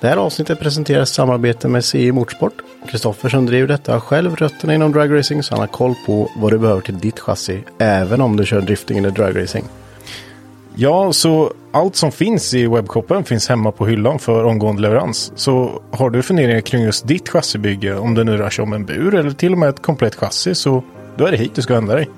Det här avsnittet presenteras i samarbete med CI Motorsport. Kristoffer som driver detta har själv rötterna inom dragracing så han har koll på vad du behöver till ditt chassi. Även om du kör drifting eller dragracing. Ja, så allt som finns i webbshoppen finns hemma på hyllan för omgående leverans. Så har du funderingar kring just ditt chassibygge, om det nu rör sig om en bur eller till och med ett komplett chassi, så då är det hit du ska vända dig.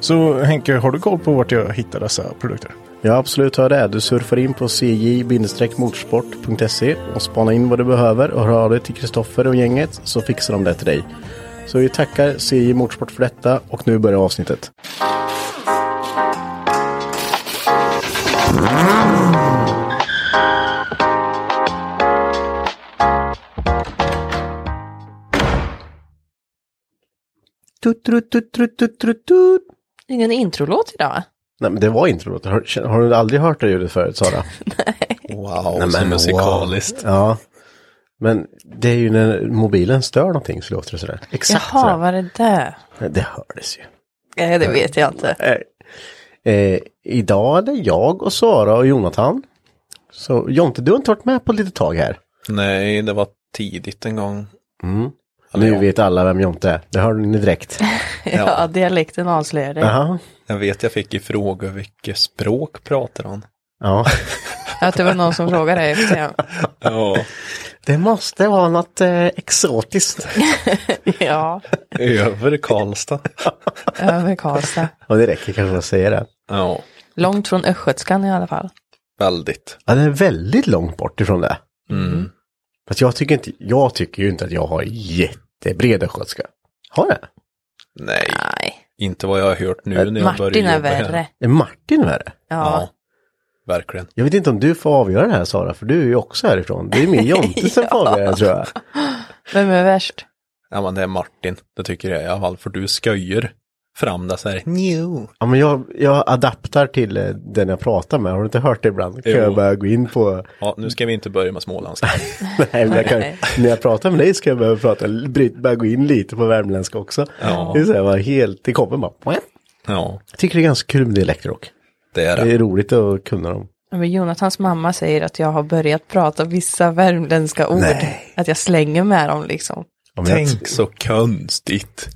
Så Henke, har du koll på vart jag hittar dessa produkter? Ja, absolut har det. Du surfar in på cj-motorsport.se och spanar in vad du behöver och hör av dig till Kristoffer och gänget så fixar de det till dig. Så vi tackar CJ Motorsport för detta och nu börjar avsnittet. Tut, tut, tut, tut, tut, tut. Ingen introlåt idag? Nej, men det var introlåten. Har, har du aldrig hört det ljudet förut, Sara? Wow, Nej, så men musikaliskt. Ja. Men det är ju när mobilen stör någonting så låter det sådär. Exakt Jaha, sådär. var det det? Det hördes ju. Nej, det vet jag inte. Eh, eh, idag är det jag och Sara och Jonathan. Så Jonte, du har inte varit med på ett litet tag här. Nej, det var tidigt en gång. Mm. Nu att alla vem Jonte är. Det hörde ni direkt. Ja, dialekten avslöjar det. Jaha. Jag vet jag fick i fråga vilket språk pratar han? Ja. Att det var någon som frågade se. Ja, Det måste vara något eh, exotiskt. Ja, över Karlstad. över Karlstad. Och det räcker kanske att säga det. Ja, Långt från östgötskan i alla fall. väldigt. Ja, det är väldigt långt bort ifrån det. Mm. Fast jag tycker, inte, jag tycker ju inte att jag har jättebred östgötska. Har jag? Nej, Nej, inte vad jag har hört nu när jag börjar Martin är jobba här. värre. Är Martin värre? Ja. Ja, verkligen. Jag vet inte om du får avgöra det här Sara, för du är ju också härifrån. Det är min Jonte som får avgöra det tror jag. Vem är värst? Ja, men det är Martin. Det tycker jag i alla fall, för du sköjer fram det så här. New. Ja, men jag, jag adaptar till eh, den jag pratar med. Har du inte hört det ibland? Kan Jo. jag börja gå in på... Ja, nu ska vi inte börja med småländska. Nej, men jag kan, Nej. när jag pratar med dig ska jag börja prata, börja gå in lite på värmländska också. Ja. Det är så här, bara helt, det kommer bara. Jag Ja, tycker det är ganska kul med dialekter dock. det är Det det. är roligt att kunna dem. Men Jonathans mamma säger att jag har börjat prata vissa värmländska ord. Nej. Att jag slänger med dem liksom. Ja, Tänk så konstigt.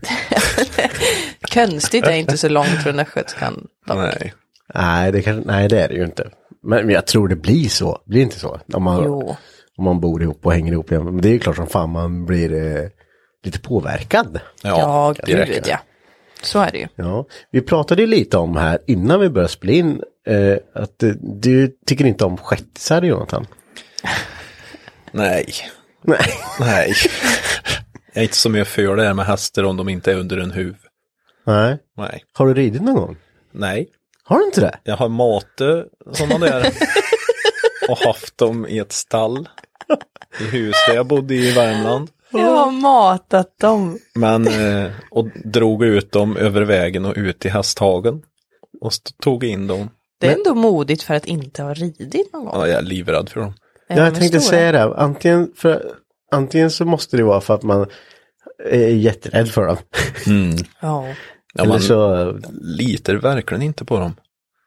Konstigt är inte så långt från östgötskan. Nej. Nej, det kan, nej, det är det ju inte. Men, men jag tror det blir så. Blir det inte så? Om man, Jo. om man bor ihop och hänger ihop. Men det är ju klart som fan man blir eh, lite påverkad. Ja, direkt. gud ja. Så är det ju. Ja, vi pratade ju lite om här innan vi började spela in eh, att eh, du tycker inte om shettisar Jonathan. Nej. Nej. Nej. Jag är inte så mycket för det här med hästar om de inte är under en huv. Nej. Nej. Har du ridit någon gång? Nej. Har du inte det? Jag har matat sådana där och haft dem i ett stall i huset jag bodde i i Värmland. Jag har matat dem. Men, eh, och drog ut dem över vägen och ut i hästhagen. Och tog in dem. Det är ändå modigt för att inte ha ridit någon gång. Ja, jag är livrädd för dem. Ja, jag tänkte stora. säga det. Antingen, för, antingen så måste det vara för att man är jätterädd för dem. Ja. Ja, Eller man så, litar verkligen inte på dem.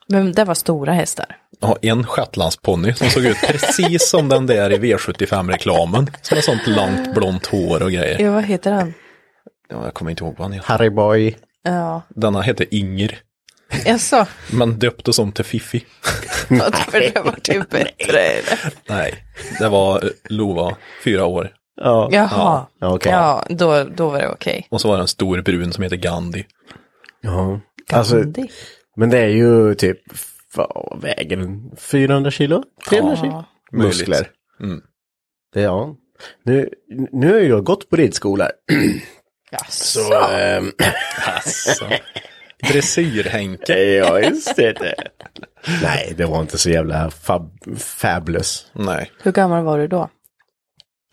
Men det var stora hästar. Ja, en shetlandsponny som såg ut precis som den där i V75-reklamen. Som har sånt långt blont hår och grejer. Ja, vad heter han? Ja, jag kommer inte ihåg vad han heter. Harry Boy. Ja, Denna heter Inger, jaså? men döptes om till Fiffi. För det var typ bättre. eller? Nej, det var eh, Lova, fyra år. Ja. Jaha. Ja, okej. Ja, då, då var det okej. Och så var det en stor brun som heter Gandhi. ja. Alltså, Gandhi. men det är ju typ, vad väger den? 400 kilo? 300 Ja. kilo? Möjligt. Muskler. Mm. Det, ja. Nu, nu har jag gått på ridskola. Jaså? Så, ehm, Alltså. Dressyrhänke. ja, just det. Nej, det var inte så jävla fab, fabulous. Nej. Hur gammal var du då?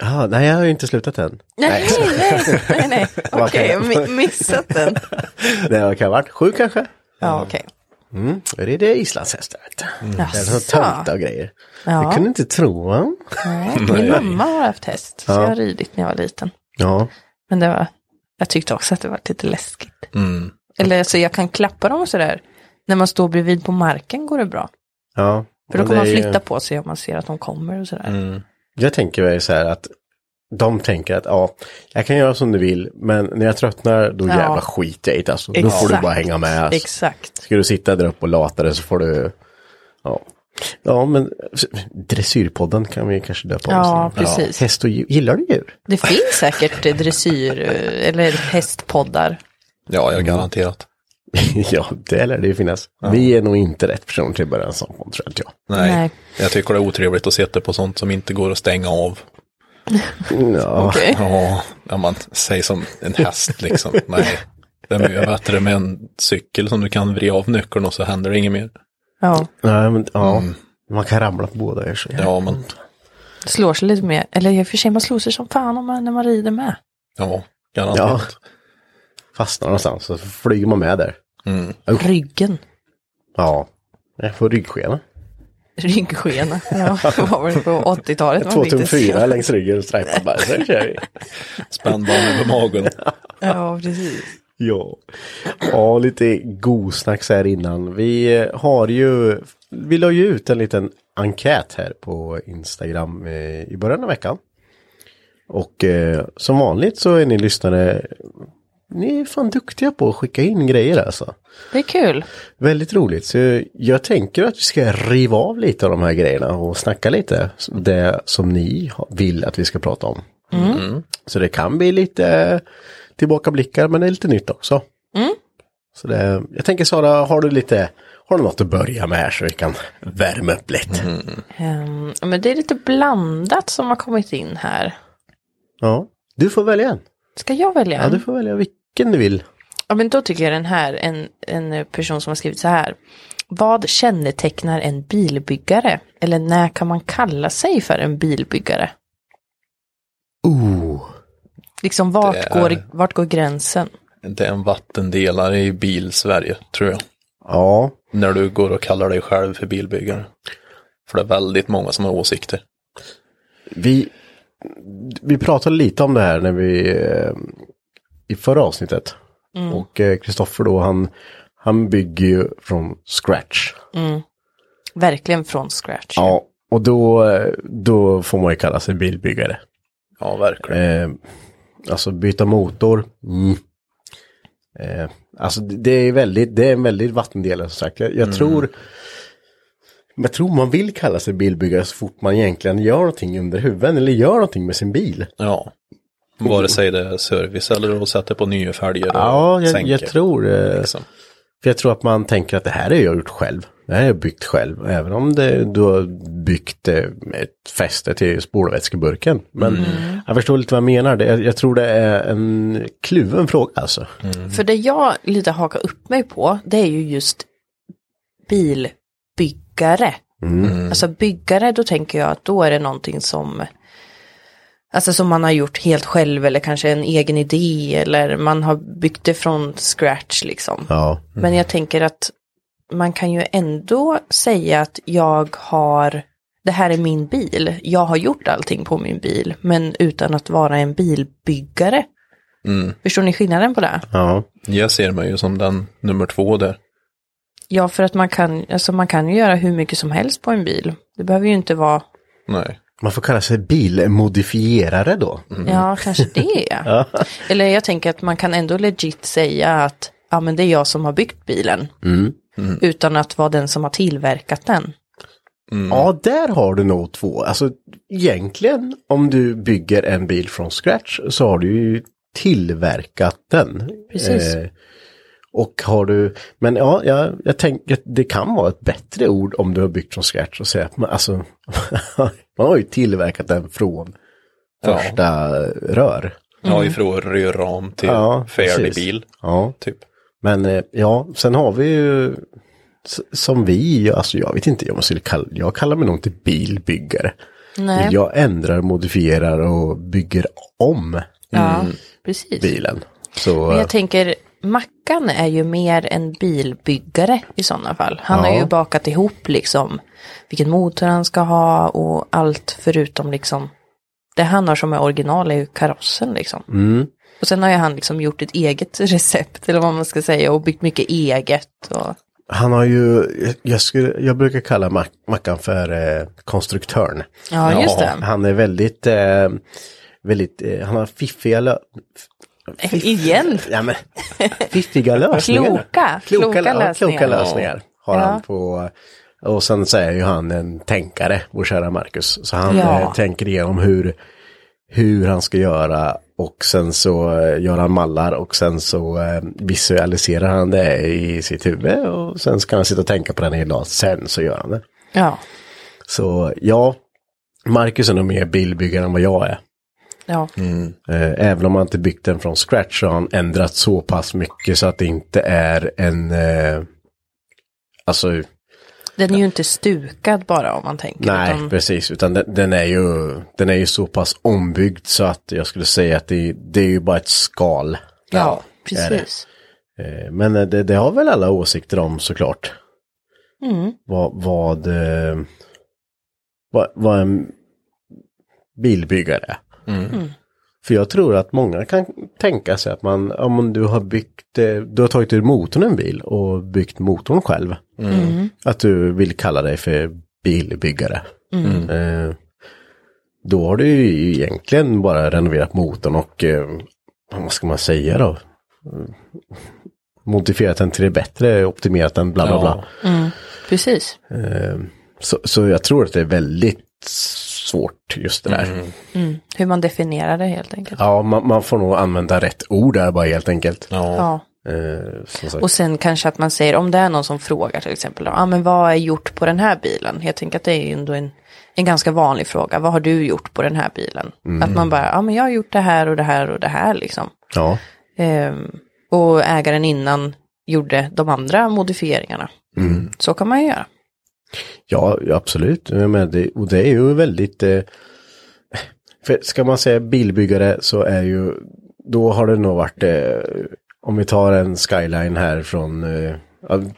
Ah, nej, jag har ju inte slutat än. Nej, nej, nej, nej. Okej, jag mi- missat den. Det kan ha varit sju kanske. Ja, okej. Mm. Det är det islandshästar. du. Det är så töntar och grejer. Jag Ja, kunde inte tro va? nej. Min mamma har haft häst, så Ja. jag har ridit när jag var liten. Ja. Men det var, jag tyckte också att det var lite läskigt. Mm. Eller så jag kan klappa dem och sådär. När man står bredvid på marken går det bra. ja. För då kan man är ju- flytta på sig om man ser att de kommer och sådär. Mm. Jag tänker väl så här att de tänker att ja, jag kan göra som du vill, men när jag tröttnar då Ja. jävla skiter jag i det alltså. Då får du bara hänga med. Alltså. Exakt. Ska du sitta där uppe och lata dig så får du, ja. Ja, men dressyrpodden kan vi kanske döpa Ja, precis. Häst och djur, gillar du djur? Det finns säkert eh, dressyr eh, eller hästpoddar. Ja, jag garanterat. ja, det lär det ju finnas. Vi är nog inte rätt person till att börja en sån podd tror jag inte jag. Nej. Nej. Jag tycker det är otrevligt att sitta på sånt som inte går att stänga av. Ja, Okej. Ja, ja man säger som en häst liksom. Nej, det är mycket bättre med en cykel som du kan vrida av nyckeln och så händer det inget mer. Ja, Nej, men, ja. man kan ramla på båda. är så jävla- Ja, men slår sig lite mer. Eller i och för sig, man slår sig som fan om man, när man rider med. ja, garanterat. Fastnar någonstans så flyger man med där. Mm. Ryggen. Ja, jag får ryggskena. Ryggskena. Ja, det var väl på 80-talet. man Två tum fyra längs ryggen och strejpar bara. Så kör vi. Spännband över magen. Ja, precis. Ja. ja, lite godsnack så här innan. Vi har ju, vi la ju ut en liten enkät här på Instagram eh, i början av veckan. Och eh, som vanligt så är ni lyssnare, ni är fan duktiga på att skicka in grejer alltså. Det är kul. Väldigt roligt. Så jag tänker att vi ska riva av lite av de här grejerna och snacka lite det som ni vill att vi ska prata om. Så det kan bli lite tillbakablickar men det är lite nytt också. Så det, jag tänker Sara, har du lite, har du något att börja med här så vi kan värma upp lite? Ehm, men det är lite blandat som har kommit in här. Ja, du får välja en. Ska jag välja Ja, du får välja vilken du vill. Ja, men då tycker jag den här, en, en person som har skrivit så här. Vad kännetecknar en bilbyggare? Eller när kan man kalla sig för en bilbyggare? Oh, Liksom vart, är- går, vart går gränsen? Det är en vattendelare i bil-Sverige, tror jag. ja, När du går och kallar dig själv för bilbyggare. För det är väldigt många som har åsikter. Vi, vi pratade lite om det här när vi eh, i förra avsnittet. Och eh, Kristoffer då, han, han bygger ju från scratch. Verkligen från scratch. Ja, och då, eh, då får man ju kalla sig bilbyggare. Ja, verkligen. Eh, alltså byta motor. Mm. Eh, alltså det är väldigt, det är en väldigt vattendelare som sagt. Jag, jag tror jag tror man vill kalla sig bilbyggare så fort man egentligen gör någonting under huven eller gör någonting med sin bil. Ja. Vare sig det är service eller att sätta på nya fälgar Ja, jag, sänka, jag tror eh, liksom. För jag tror att man tänker att det här har jag gjort själv. Det här har jag byggt själv. Även om det, du har byggt eh, ett fäste till spolvätskeburken. Men jag förstår lite vad jag menar. Det, jag, jag tror det är en kluven fråga alltså. För det jag lite hakar upp mig på, det är ju just bilbyggare. Alltså byggare, då tänker jag att då är det någonting som Alltså som man har gjort helt själv eller kanske en egen idé eller man har byggt det från scratch liksom. Ja, Men jag tänker att man kan ju ändå säga att jag har, det här är min bil, jag har gjort allting på min bil, men utan att vara en bilbyggare. Mm. Förstår ni skillnaden på det? ja. Jag ser mig ju som den nummer två där. Ja, för att man kan, alltså man kan ju göra hur mycket som helst på en bil. Det behöver ju inte vara, Nej. Man får kalla sig bilmodifierare då. ja kanske det. ja. Eller jag tänker att man kan ändå legit säga att ja men det är jag som har byggt bilen. Utan att vara den som har tillverkat den. Ja, där har du nog två. Alltså egentligen om du bygger en bil från scratch så har du ju tillverkat den. Eh, Precis. och har du, men ja, jag, jag tänker att det kan vara ett bättre ord om du har byggt från scratch och säga att man, alltså, man har ju tillverkat den från Ja. första rör. Ja, ifrån rörram till Ja, färdig precis. bil. Ja, Typ. men eh, ja, sen har vi ju s- som vi, alltså jag vet inte, jag, skulle kalla, jag kallar mig nog inte bilbyggare. Nej. Jag ändrar, modifierar och bygger om Ja, precis. bilen. Så Men eh, jag tänker, Mackan är ju mer en bilbyggare i sådana fall. Han har Ja. ju bakat ihop liksom vilken motor han ska ha och allt förutom liksom det han har som är original är ju karossen liksom. mm, Och sen har ju han liksom gjort ett eget recept eller vad man ska säga och byggt mycket eget. Och... han har ju, jag, skulle, jag brukar kalla Mac, Mackan för eh, konstruktören. Ja, just det. Han är väldigt, eh, väldigt, eh, han har fiffiga lö- Igen. Ja, men, fiffiga lösningar. Kloka, kloka lö- lösningar. Kloka lösningar har Ja. han på. Och sen är ju han en tänkare, vår kära Marcus. Så han Ja. eh, tänker igenom hur, hur han ska göra. Och sen så eh, gör han mallar och sen så eh, visualiserar han det i sitt huvud. Och sen ska han sitta och tänka på den hela dagen. Sen så gör han det. Ja, Så ja, Marcus är nog mer bilbyggare än vad jag är. Ja. Eh, Även om han inte byggt den från scratch så har han ändrat så pass mycket så att det inte är en... Eh, alltså, Den är ju inte stukad bara om man tänker. nej utan- precis. Utan den, den, är ju, den är ju så pass ombyggd så att jag skulle säga att det, det är ju bara ett skal. Ja, är det. precis. Eh, Men eh, det, det har väl alla åsikter om såklart. Mm. Vad, vad, vad, vad en bilbyggare är. För jag tror att många kan tänka sig att man, om du har byggt, eh, du har tagit ur motorn en bil och byggt motorn själv. Att du vill kalla dig för bilbyggare. Eh, då har du ju egentligen bara renoverat motorn och, eh, vad ska man säga då? Eh, Modifierat den till det bättre, optimerat den, bla bla bla. Precis. Så, så jag tror att det är väldigt svårt just det där. Mm. Hur man definierar det helt enkelt. Ja, man, man får nog använda rätt ord där bara helt enkelt. Ja. Ja. Eh. Och sen kanske att man säger, om det är någon som frågar till exempel, ja ah, men vad är gjort på den här bilen? Jag tänker att det är ju ändå en, en ganska vanlig fråga, vad har du gjort på den här bilen? Att man bara, ja ah, men jag har gjort det här och det här och det här liksom. Ja, Ehm, och ägaren innan gjorde de andra modifieringarna. Så kan man ju göra. Ja, absolut. Men det, och det är ju väldigt... Eh, för ska man säga bilbyggare så är ju... Då har det nog varit... Eh, om vi tar en skyline här från... Eh,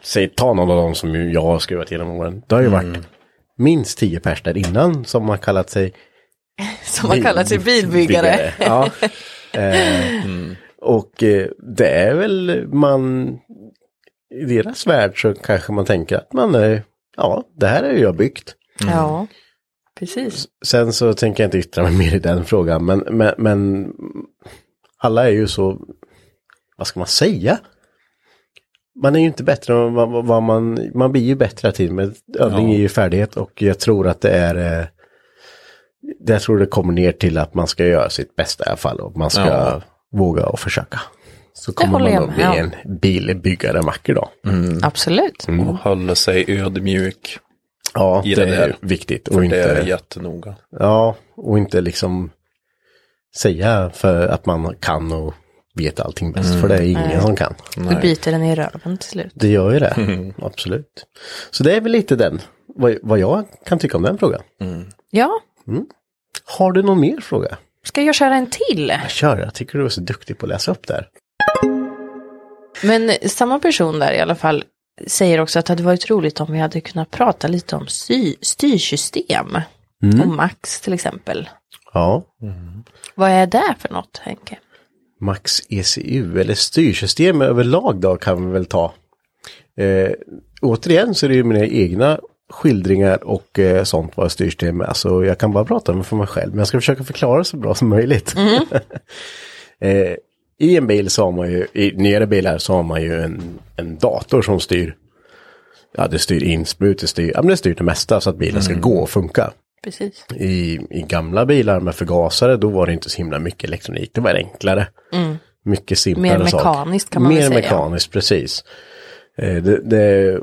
säg, ta någon av dem som jag har skruvat genom åren. Det har ju varit minst tio pers där innan som har kallat sig Som man kallar sig bilbyggare. Ja. Eh, Och eh, det är väl man, i deras värld så kanske man tänker att man är, ja, det här är ju jag byggt. Ja, precis. Sen så tänker jag inte yttra mig mer i den frågan, men, men, men alla är ju så, vad ska man säga? Man är ju inte bättre än vad, vad- man, man blir ju bättre till med övning Ja. är ju färdighet och jag tror att det är, eh, jag tror det kommer ner till att man ska göra sitt bästa i alla fall och man ska Ja. våga och försöka. Så kommer håller man jag att bli en bilbyggare vacker dag. Absolut. Och hålla sig ödmjuk. Ja, I det det är viktigt. För Och det inte, är jättenoga. Ja, och inte liksom säga för att man kan och vet allting bäst. För det är ingen som kan. Du biter den i röven till slut. Det gör ju det, absolut. Så det är väl lite den, vad, vad jag kan tycka om den frågan. Ja, Har du någon mer fråga? ska jag köra en till? Kör, jag tycker du är så duktig på att läsa upp där. Men samma person där i alla fall säger också att det hade varit roligt om vi hade kunnat prata lite om sy- styrsystem. Om Max till exempel. Ja, Vad är det för något Henke? Max ECU eller styrsystem överlag då kan vi väl ta. Eh, återigen så är det ju mina egna skildringar och eh, sånt vad styrsystem är. Alltså jag kan bara prata med för mig själv, men jag ska försöka förklara så bra som möjligt. eh, I en bil så har man ju, i nyare bilar så har man ju en, en dator som styr. Ja, det styr insprut, det styr, ja, men det styr det mesta så att bilen ska gå och funka. Precis. I, I gamla bilar med förgasare då var det inte så himla mycket elektronik, det var enklare. Mycket simplare Mer sak. mekaniskt kan man Mer väl säga. mekaniskt, precis. Eh, Det, det,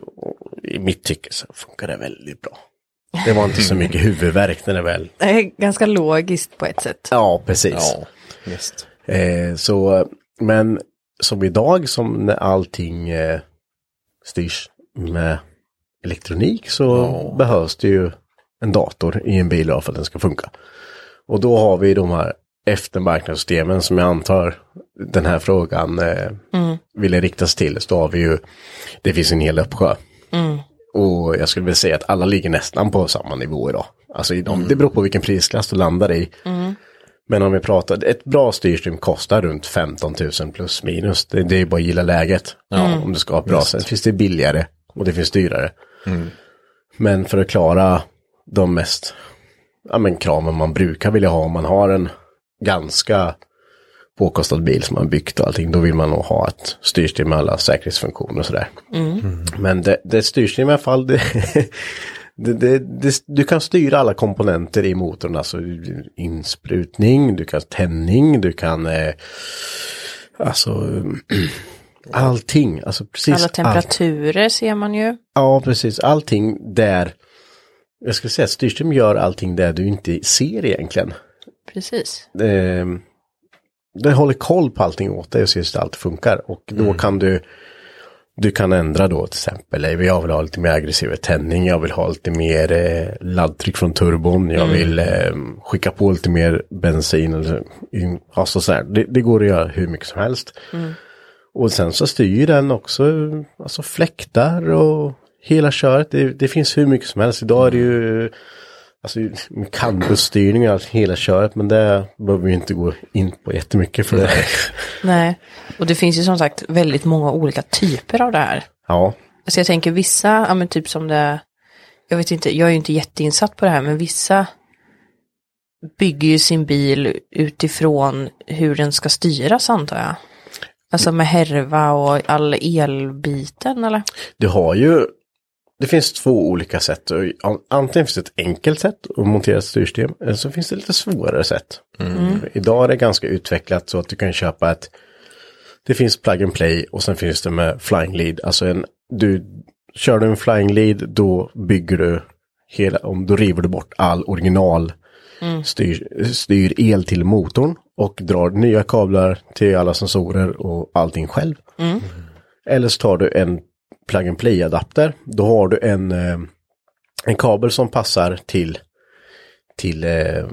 I mitt tycke så funkar det väldigt bra. Det var inte så mycket huvudvärk när det väl... Det är ganska logiskt på ett sätt. Ja, precis. Ja, visst. Eh, så, men som idag som när allting eh, styrs med elektronik så behövs det ju en dator i en bil för att den ska funka. Och då har vi de här eftermarknadssystemen som jag antar den här frågan eh, ville riktas till. Så då har vi ju, det finns en hel uppsjö. Och jag skulle vilja säga att alla ligger nästan på samma nivå idag. Alltså i de, det beror på vilken prisklass du landar i. Men om vi pratar, ett bra styrsystem kostar runt 15 000 plus minus. Det, det är bara att gilla läget. Om du ska ha ett bra. Sen finns det billigare och det finns dyrare. Men för att klara de mest ja, men kraven man brukar vilja ha om man har en ganska påkostad bil som man byggt och allting, då vill man nog ha ett styrsystem med alla säkerhetsfunktioner och sådär. Men det, det styrsystem i alla fall, det, det, det, det, du kan styra alla komponenter i motorn, alltså insprutning, du kan tändning, du kan eh, alltså allting, alltså precis Alla temperaturer ser man ju. Ja, precis. Allting där, jag skulle säga att styrsystem gör allting där du inte ser egentligen. Precis. Det, det håller koll på allting åt dig och ser så att allt funkar. Och då kan du, du kan ändra då till exempel, jag vill ha lite mer aggressiv tändning, jag vill ha lite mer eh, laddtryck från turbon, jag vill eh, skicka på lite mer bensin eller in, alltså så här. Det, det går att göra hur mycket som helst. Och sen så styr den också alltså fläktar och hela köret. Det, det finns hur mycket som helst. Idag är det ju alltså, canbusstyrning och hela köret. Men det behöver vi inte gå in på jättemycket för det. Nej, och det finns ju som sagt väldigt många olika typer av det här. Ja, Alltså jag tänker vissa, ja men typ som det, jag vet inte, jag är ju inte jätteinsatt på det här, men vissa bygger ju sin bil utifrån hur den ska styras antar jag. Alltså med härva och all elbiten eller? du har ju det finns två olika sätt. Antingen finns det ett enkelt sätt att montera ett styrsystem. Eller så finns det lite svårare sätt. Idag är det ganska utvecklat så att du kan köpa ett. Det finns plug and play och sen finns det med flying lead. Alltså en, du kör du en flying lead då bygger du hela, om då river du bort all original styr, styr el till motorn och drar nya kablar till alla sensorer och allting själv. Eller så tar du en plug and play adapter. Då har du en, eh, en kabel som passar till, till eh,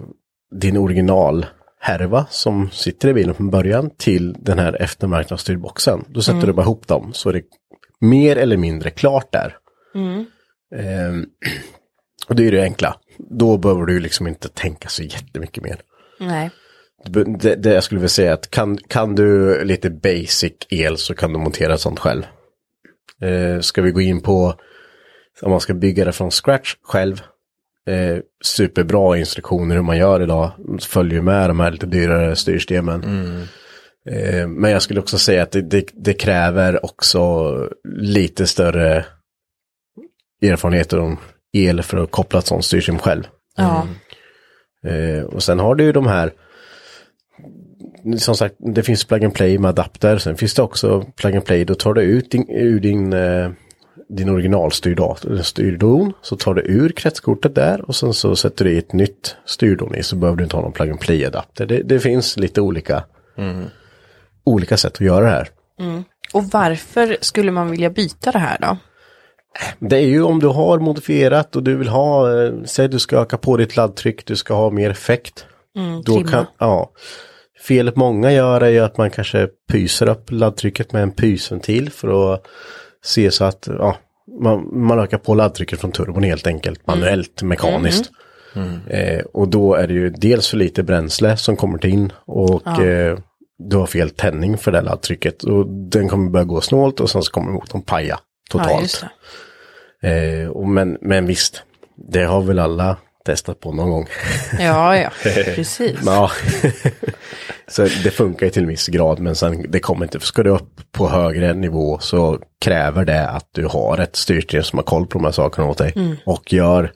din original härva som sitter i bilen från början till den här eftermarknadsstyrboxen. Då sätter du bara ihop dem så är det mer eller mindre klart där. Eh, och det är det enkla. Då behöver du liksom inte tänka så jättemycket mer. Nej. Det, det jag skulle vilja säga att kan, kan du lite basic el så kan du montera sånt själv. Eh, ska vi gå in på om man ska bygga det från scratch själv. Eh, superbra instruktioner hur man gör idag. Följer med de här lite dyrare styrsystemen. Eh, men jag skulle också säga att det, det, det kräver också lite större erfarenheter om el för att koppla ett sånt styrsystem själv. Ja. Eh, och sen har du ju de här, som sagt, det finns plug and play med adapter. Sen finns det också plug and play, då tar du ut din, ur din, eh, din originalstyrdator, styrdon, så tar du ur kretskortet där och sen så sätter du i ett nytt styrdon i så behöver du inte ha någon plug and play adapter. Det, det finns lite olika, olika sätt att göra det här. Och varför skulle man vilja byta det här då? Det är ju om du har modifierat och du vill ha, eh, säg du ska öka på ditt laddtryck, du ska ha mer effekt. då trimma. kan, ja. Felet många gör är ju att man kanske pyser upp laddtrycket med en pysventil för att se så att ja, man, man ökar på laddtrycket från turbon helt enkelt manuellt, mekaniskt. Eh, och då är det ju dels för lite bränsle som kommer till in och eh, du har fel tändning för det laddtrycket. Och den kommer börja gå snålt och sen så kommer motorn paja Ja, totalt. det. Eh, och men, men visst, det har väl alla testat på någon gång. Ja, ja, precis. Ja. Så det funkar ju till en viss grad men sen det kommer inte, ska du upp på högre nivå så kräver det att du har ett styrsystem som har koll på de här sakerna åt dig. Och gör,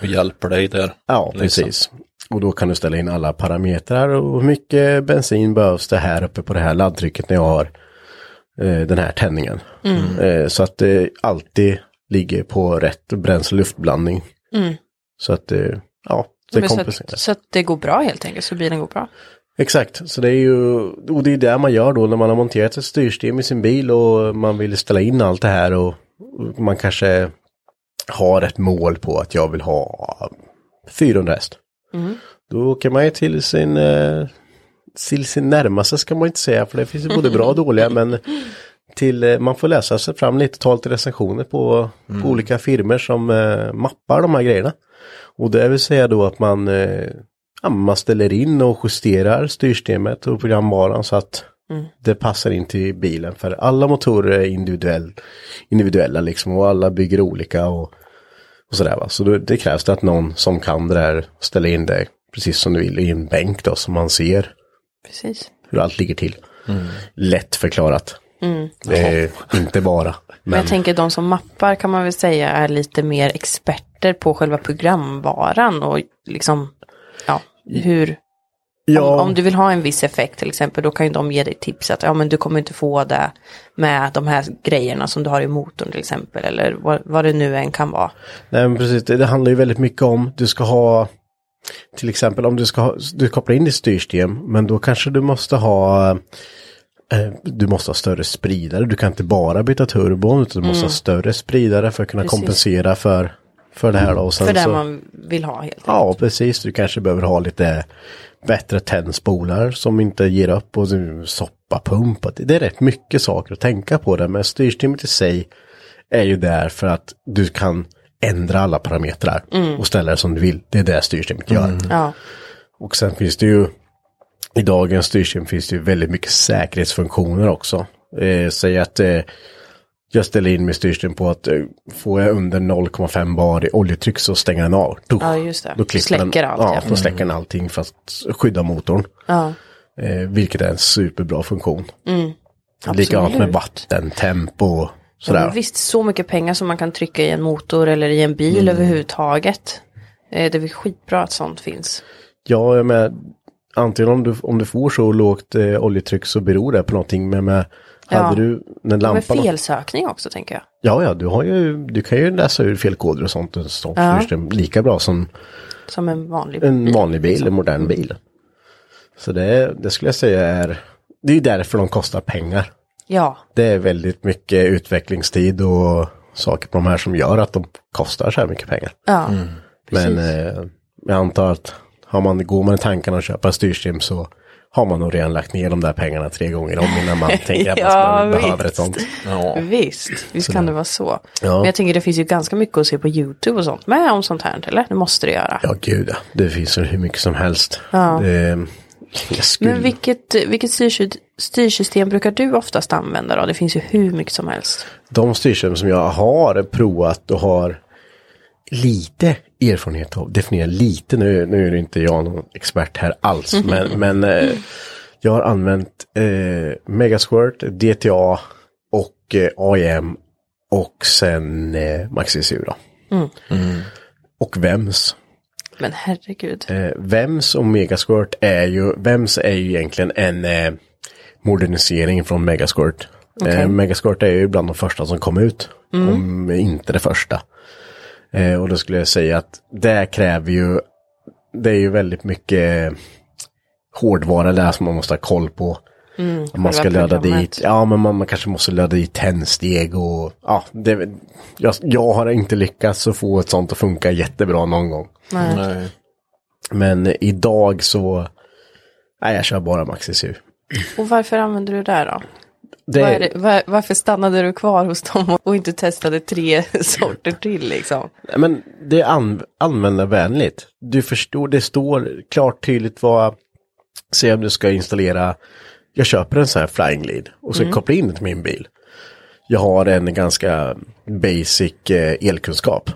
Och hjälper dig där. ja liksom. precis. Och då kan du ställa in alla parametrar och hur mycket bensin behövs det här uppe på det här laddtrycket när jag har eh, den här tändningen. Eh, så att det alltid ligger på rätt bränsle-luftblandning. Så att eh, ja, det Men så, kompenserar. att, så att det går bra helt enkelt, så bilen går bra. Exakt, så det är ju, och det är det man gör då när man har monterat ett styrsystem i sin bil och man vill ställa in allt det här och man kanske har ett mål på att jag vill ha 400 häst. Då åker man ju till sin, eh, till sin närmaste ska man inte säga för det finns ju både bra och dåliga men till, eh, man får läsa sig fram lite, ta lite recensioner på, på olika firmer som eh, mappar de här grejerna. Och det vill säga då att man, ja, man ställer in och justerar styrsystemet och programvaran så att det passar in till bilen. För alla motorer är individuell, individuella liksom och alla bygger olika och, och sådär va. Så då, det krävs det att någon som kan det där ställer in det precis som du vill i en bänk då så man ser Precis. hur allt ligger till. Lätt förklarat. Det är inte bara. Men jag tänker de som mappar kan man väl säga är lite mer experter på själva programvaran och liksom, hur, ja, om, om du vill ha en viss effekt till exempel, då kan ju de ge dig tips att ja men du kommer inte få det med de här grejerna som du har i motorn till exempel, eller vad, vad det nu än kan vara. Nej men precis, det, det handlar ju väldigt mycket om, du ska ha till exempel om du ska ha, du kopplar in ditt styrsystem, men då kanske du måste ha eh, du måste ha större spridare, du kan inte bara byta turbon utan du måste ha större spridare för att kunna Mm. Precis. kompensera för, för det här då. Och sen För det så, man vill ha helt. Ja, precis. Du kanske behöver ha lite bättre tändspolar som inte ger upp och soppapump. Det det är rätt mycket saker att tänka på där. Men styrsystemet i sig är ju där för att du kan ändra alla parametrar och ställa det som du vill. Det är det styrsystemet gör. Ja, Och sen finns det ju i dagens styrsystem finns det ju väldigt mycket säkerhetsfunktioner också. Eh, säg att eh, jag ställer in min styrsystem på att eh, får jag under 0,5 bar i oljetryck så stänger den av. Då, Ja, just det. Då Släcker den, allt, Ja, ja. då släcker den allting för att skydda motorn. ja. Eh, vilket är en superbra funktion. Mm. Likadant med absolut. vatten, tempo och Ja, sådär. men visst, så mycket pengar som man kan trycka i en motor eller i en bil Mm. överhuvudtaget. Eh, Det är skitbra att sånt finns. Ja, jag med, antingen om du, om du får så lågt eh, oljetryck så beror det på någonting. Men med, Ja. hade du, Med lampan... felsökning också tänker jag. Ja, ja, du har ju, du kan ju läsa ur felkoder och sånt. Och sånt Ja. lika bra som Som en vanlig en vanlig bil, en modern bil. Så det, det skulle jag säga är, det är därför de kostar pengar. Ja, Det är väldigt mycket utvecklingstid och saker på de här som gör att de kostar så här mycket pengar. ja. Men eh, jag antar att har man, går man i tankarna köper ett styrsystem så har man nog redan lagt ner de där pengarna tre gånger om innan man tänker att man Ja, ska behöver visst. ett sånt. Ja. Visst, visst kan det vara så. Ja. Men jag tänker det finns ju ganska mycket att se på YouTube och sånt med om sånt här, eller? Det måste det göra. Ja, gud. Det finns ju hur mycket som helst. Ja. Det, skulle... Men vilket, vilket styrsy- styrsystem brukar du oftast använda då? Det finns ju hur mycket som helst. De styrsystem som jag har provat och har lite erfarenhet av, definiera lite, nu, nu är det inte jag någon expert här alls, men, men eh, jag har använt eh, Megasquirt, DTA och eh, AIM och sen eh, MaxiSU då. Och Vems. Men herregud. Eh, Vems och Megasquirt är ju, Vems är ju egentligen en eh, modernisering från Megasquirt. Eh, Megasquirt är ju bland de första som kom ut, om inte det första. Eh, och då skulle jag säga att det kräver ju, det är ju väldigt mycket hårdvara där som man måste ha koll på. man ska programmet. dit, ja men man, man kanske måste ladda dit tändsteg och ja, det, jag, jag har inte lyckats att få ett sånt att funka jättebra någon gång. Nej. Nej. Men idag så, nej jag kör bara MaxiSU. Och varför använder du det då? Det, det, var, varför stannade du kvar hos dem och inte testade tre sorter till liksom? men det är an, användarvänligt. Du förstår, det står klart tydligt vad, se om du ska installera, jag köper en sån här flying lead och så kopplar in det till min bil. jag har en ganska basic eh, elkunskap.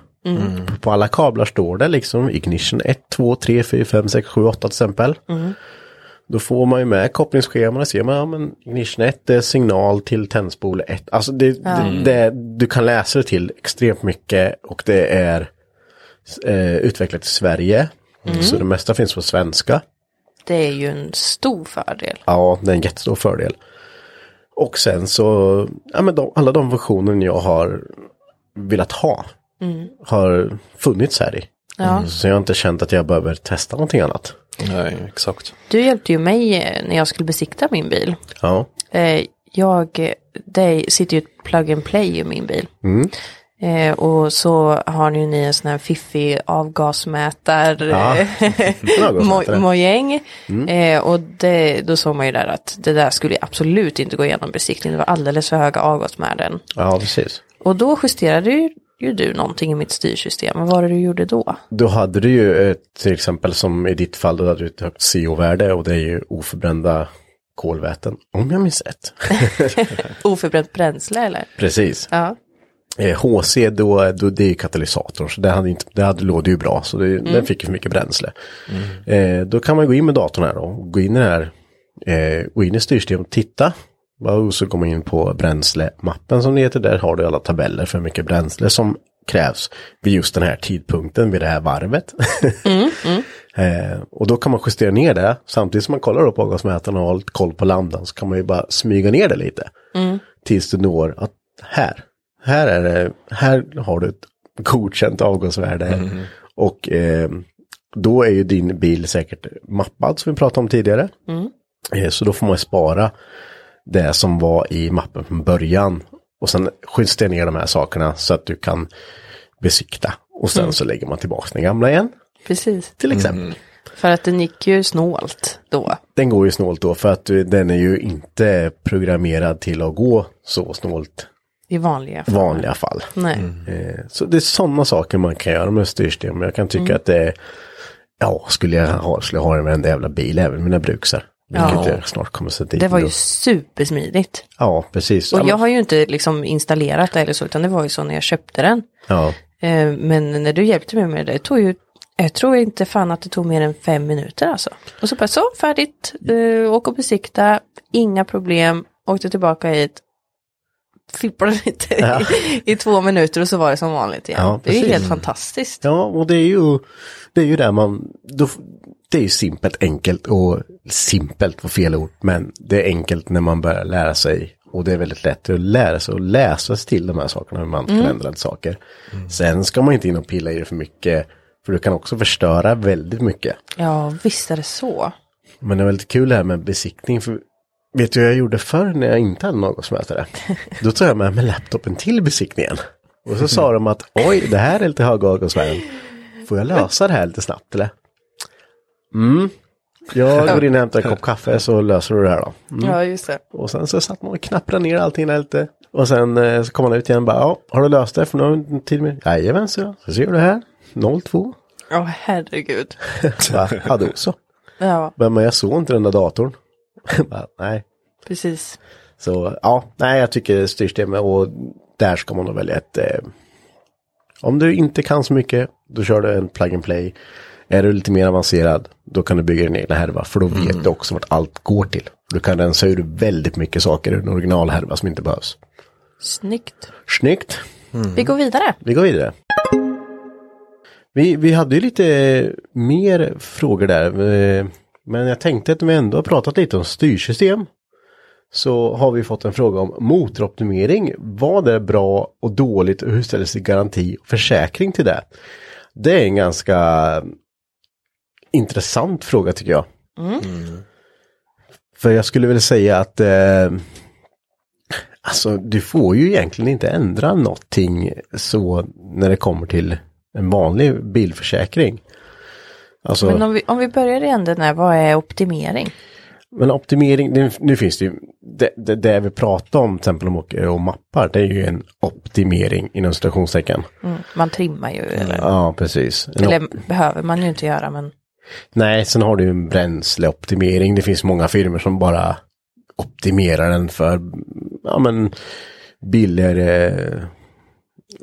På- På alla kablar står det liksom ignition 1, 2, 3, 4, 5, 6, 7, 8 till exempel. Då får man ju med kopplingsscheman och ser man, ja men ignition 1 är signal till tändspole 1. Alltså det, det, det, du kan läsa det till extremt mycket och det är eh, utvecklat i Sverige. Så det mesta finns på svenska. Det är ju en stor fördel. Ja, det är en jättestor fördel. Och sen så, ja men de, alla de funktioner jag har velat ha har funnits här i. Ja. Så jag har inte känt att jag behöver testa någonting annat. Nej, exakt. Du hjälpte ju mig eh, när jag skulle besikta min bil. Ja, Eh, jag, det sitter ju ett plug and play i min bil. Eh, och så har ni, ni en sån här fiffig avgasmätar Ja. eh, mojäng. Eh, och det, då såg man ju där att det där skulle absolut inte gå igenom besiktningen. Det var alldeles för höga avgasvärden. ja precis. Och då justerade ju, ju du någonting i mitt styrsystem. Vad var det du gjorde då? Då hade du ju ett, till exempel som i ditt fall, då hade du ett högt CO-värde och det är ju oförbrända kolväten. Om jag minns rätt. Oförbränt bränsle eller? Precis. Ja. Eh, HC då, då det är ju katalysatorn så det hade, inte, det hade låg det ju bra så det, den fick ju för mycket bränsle. Eh, då kan man gå in med datorn här då, gå in här, eh, gå in i styrsystemet och titta. Och så går man in på bränslemappen som det heter, där har du alla tabeller för hur mycket bränsle som krävs vid just den här tidpunkten, vid det här varvet. eh, och då kan man justera ner det, samtidigt som man kollar upp avgasmätaren och har lite koll på lambdan så kan man ju bara smyga ner det lite. Tills du når att här, här är det, här har du ett godkänt avgasvärde. Och eh, då är ju din bil säkert mappad som vi pratade om tidigare. Eh, så då får man spara det som var i mappen från början. Och sen justera ner de här sakerna så att du kan besikta. Och sen så lägger man tillbaka den gamla igen. Precis. Till exempel. För att den gick ju snålt då. Den går ju snålt då för att den är ju inte programmerad till att gå så snålt I vanliga fall. vanliga fall. Nej. Eh, Så det är sådana saker man kan göra med styrsystem. Jag kan tycka att det är, ja, skulle jag ha, skulle jag ha en jävla bil, även mina bruksar. Vilket Ja. jag snart kommer sätta dit. Det var ju supersmidigt. Ja, precis. Och Ja, jag har ju inte liksom installerat det eller så, utan det var ju så när jag köpte den. ja, Eh, Men när du hjälpte mig med det, det tog ju, jag tror inte fan att det tog mer än fem minuter alltså. Och så bara så, färdigt, uh, åk och besikta, inga problem, åkte tillbaka hit, flippade lite Ja. i, i två minuter och så var det som vanligt igen. Ja, det är ju helt fantastiskt. ja, och det är ju, det är ju där man, då, det är ju simpelt, enkelt och simpelt var fel ord, men det är enkelt när man börjar lära sig och det är väldigt lätt att lära sig och läsa sig till de här sakerna, hur man kan ändra saker. Sen ska man inte in och pilla i det för mycket, för du kan också förstöra väldigt mycket. Ja, visst är det så. Men det är väldigt kul det här med besiktning. För vet du vad jag gjorde förr när jag inte hade någon som mätare? Då tog jag med mig laptopen till besiktningen. Och så sa de att oj, det här är lite höga avgasvärden. Får jag lösa det här lite snabbt eller? Mm. Jag går in och hämtar en kopp kaffe så löser du det här då. Mm. Ja, just det. Och sen så satt man och knapprade ner allting där lite. Och sen eh, så kom man ut igen och bara, ja, har du löst det? För nu har inte tid med. Jajamän, så jag. Så ser du det här. 02. Ja, herregud. Va? Ja, då så. Ja, Men jag såg inte den där datorn. Bara, nej. precis. Så ja, nej jag tycker styrsystemet och där ska man nog välja ett. Eh, om du inte kan så mycket, då kör du en plug and play. Är du lite mer avancerad, då kan du bygga din egna härva. För då vet du också vart allt går till. Du kan rensa ur väldigt mycket saker ur en originalhärva som inte behövs. Snyggt. Snyggt, Vi går vidare. vi går vidare. Vi, vi hade ju lite mer frågor där. eh, Men jag tänkte att vi ändå har pratat lite om styrsystem. Så har vi fått en fråga om motoroptimering. Vad är bra och dåligt och hur ställer sig garanti och försäkring till det? Det är en ganska intressant fråga tycker jag. För jag skulle väl säga att eh, Alltså du får ju egentligen inte ändra någonting så när det kommer till en vanlig bilförsäkring. Alltså, Men men, om vi, om vi börjar i änden här, vad är optimering? optimering, det, nu finns det ju, det, det, det vi pratar om, till exempel om åker och mappar, det är ju en optimering inom citationstecken. Mm, man trimmar ju, eller, Ja, precis. En eller behöver man ju inte göra, men Nej, sen har du en bränsleoptimering. Det finns många firmor som bara optimerar den för ja, men, billigare,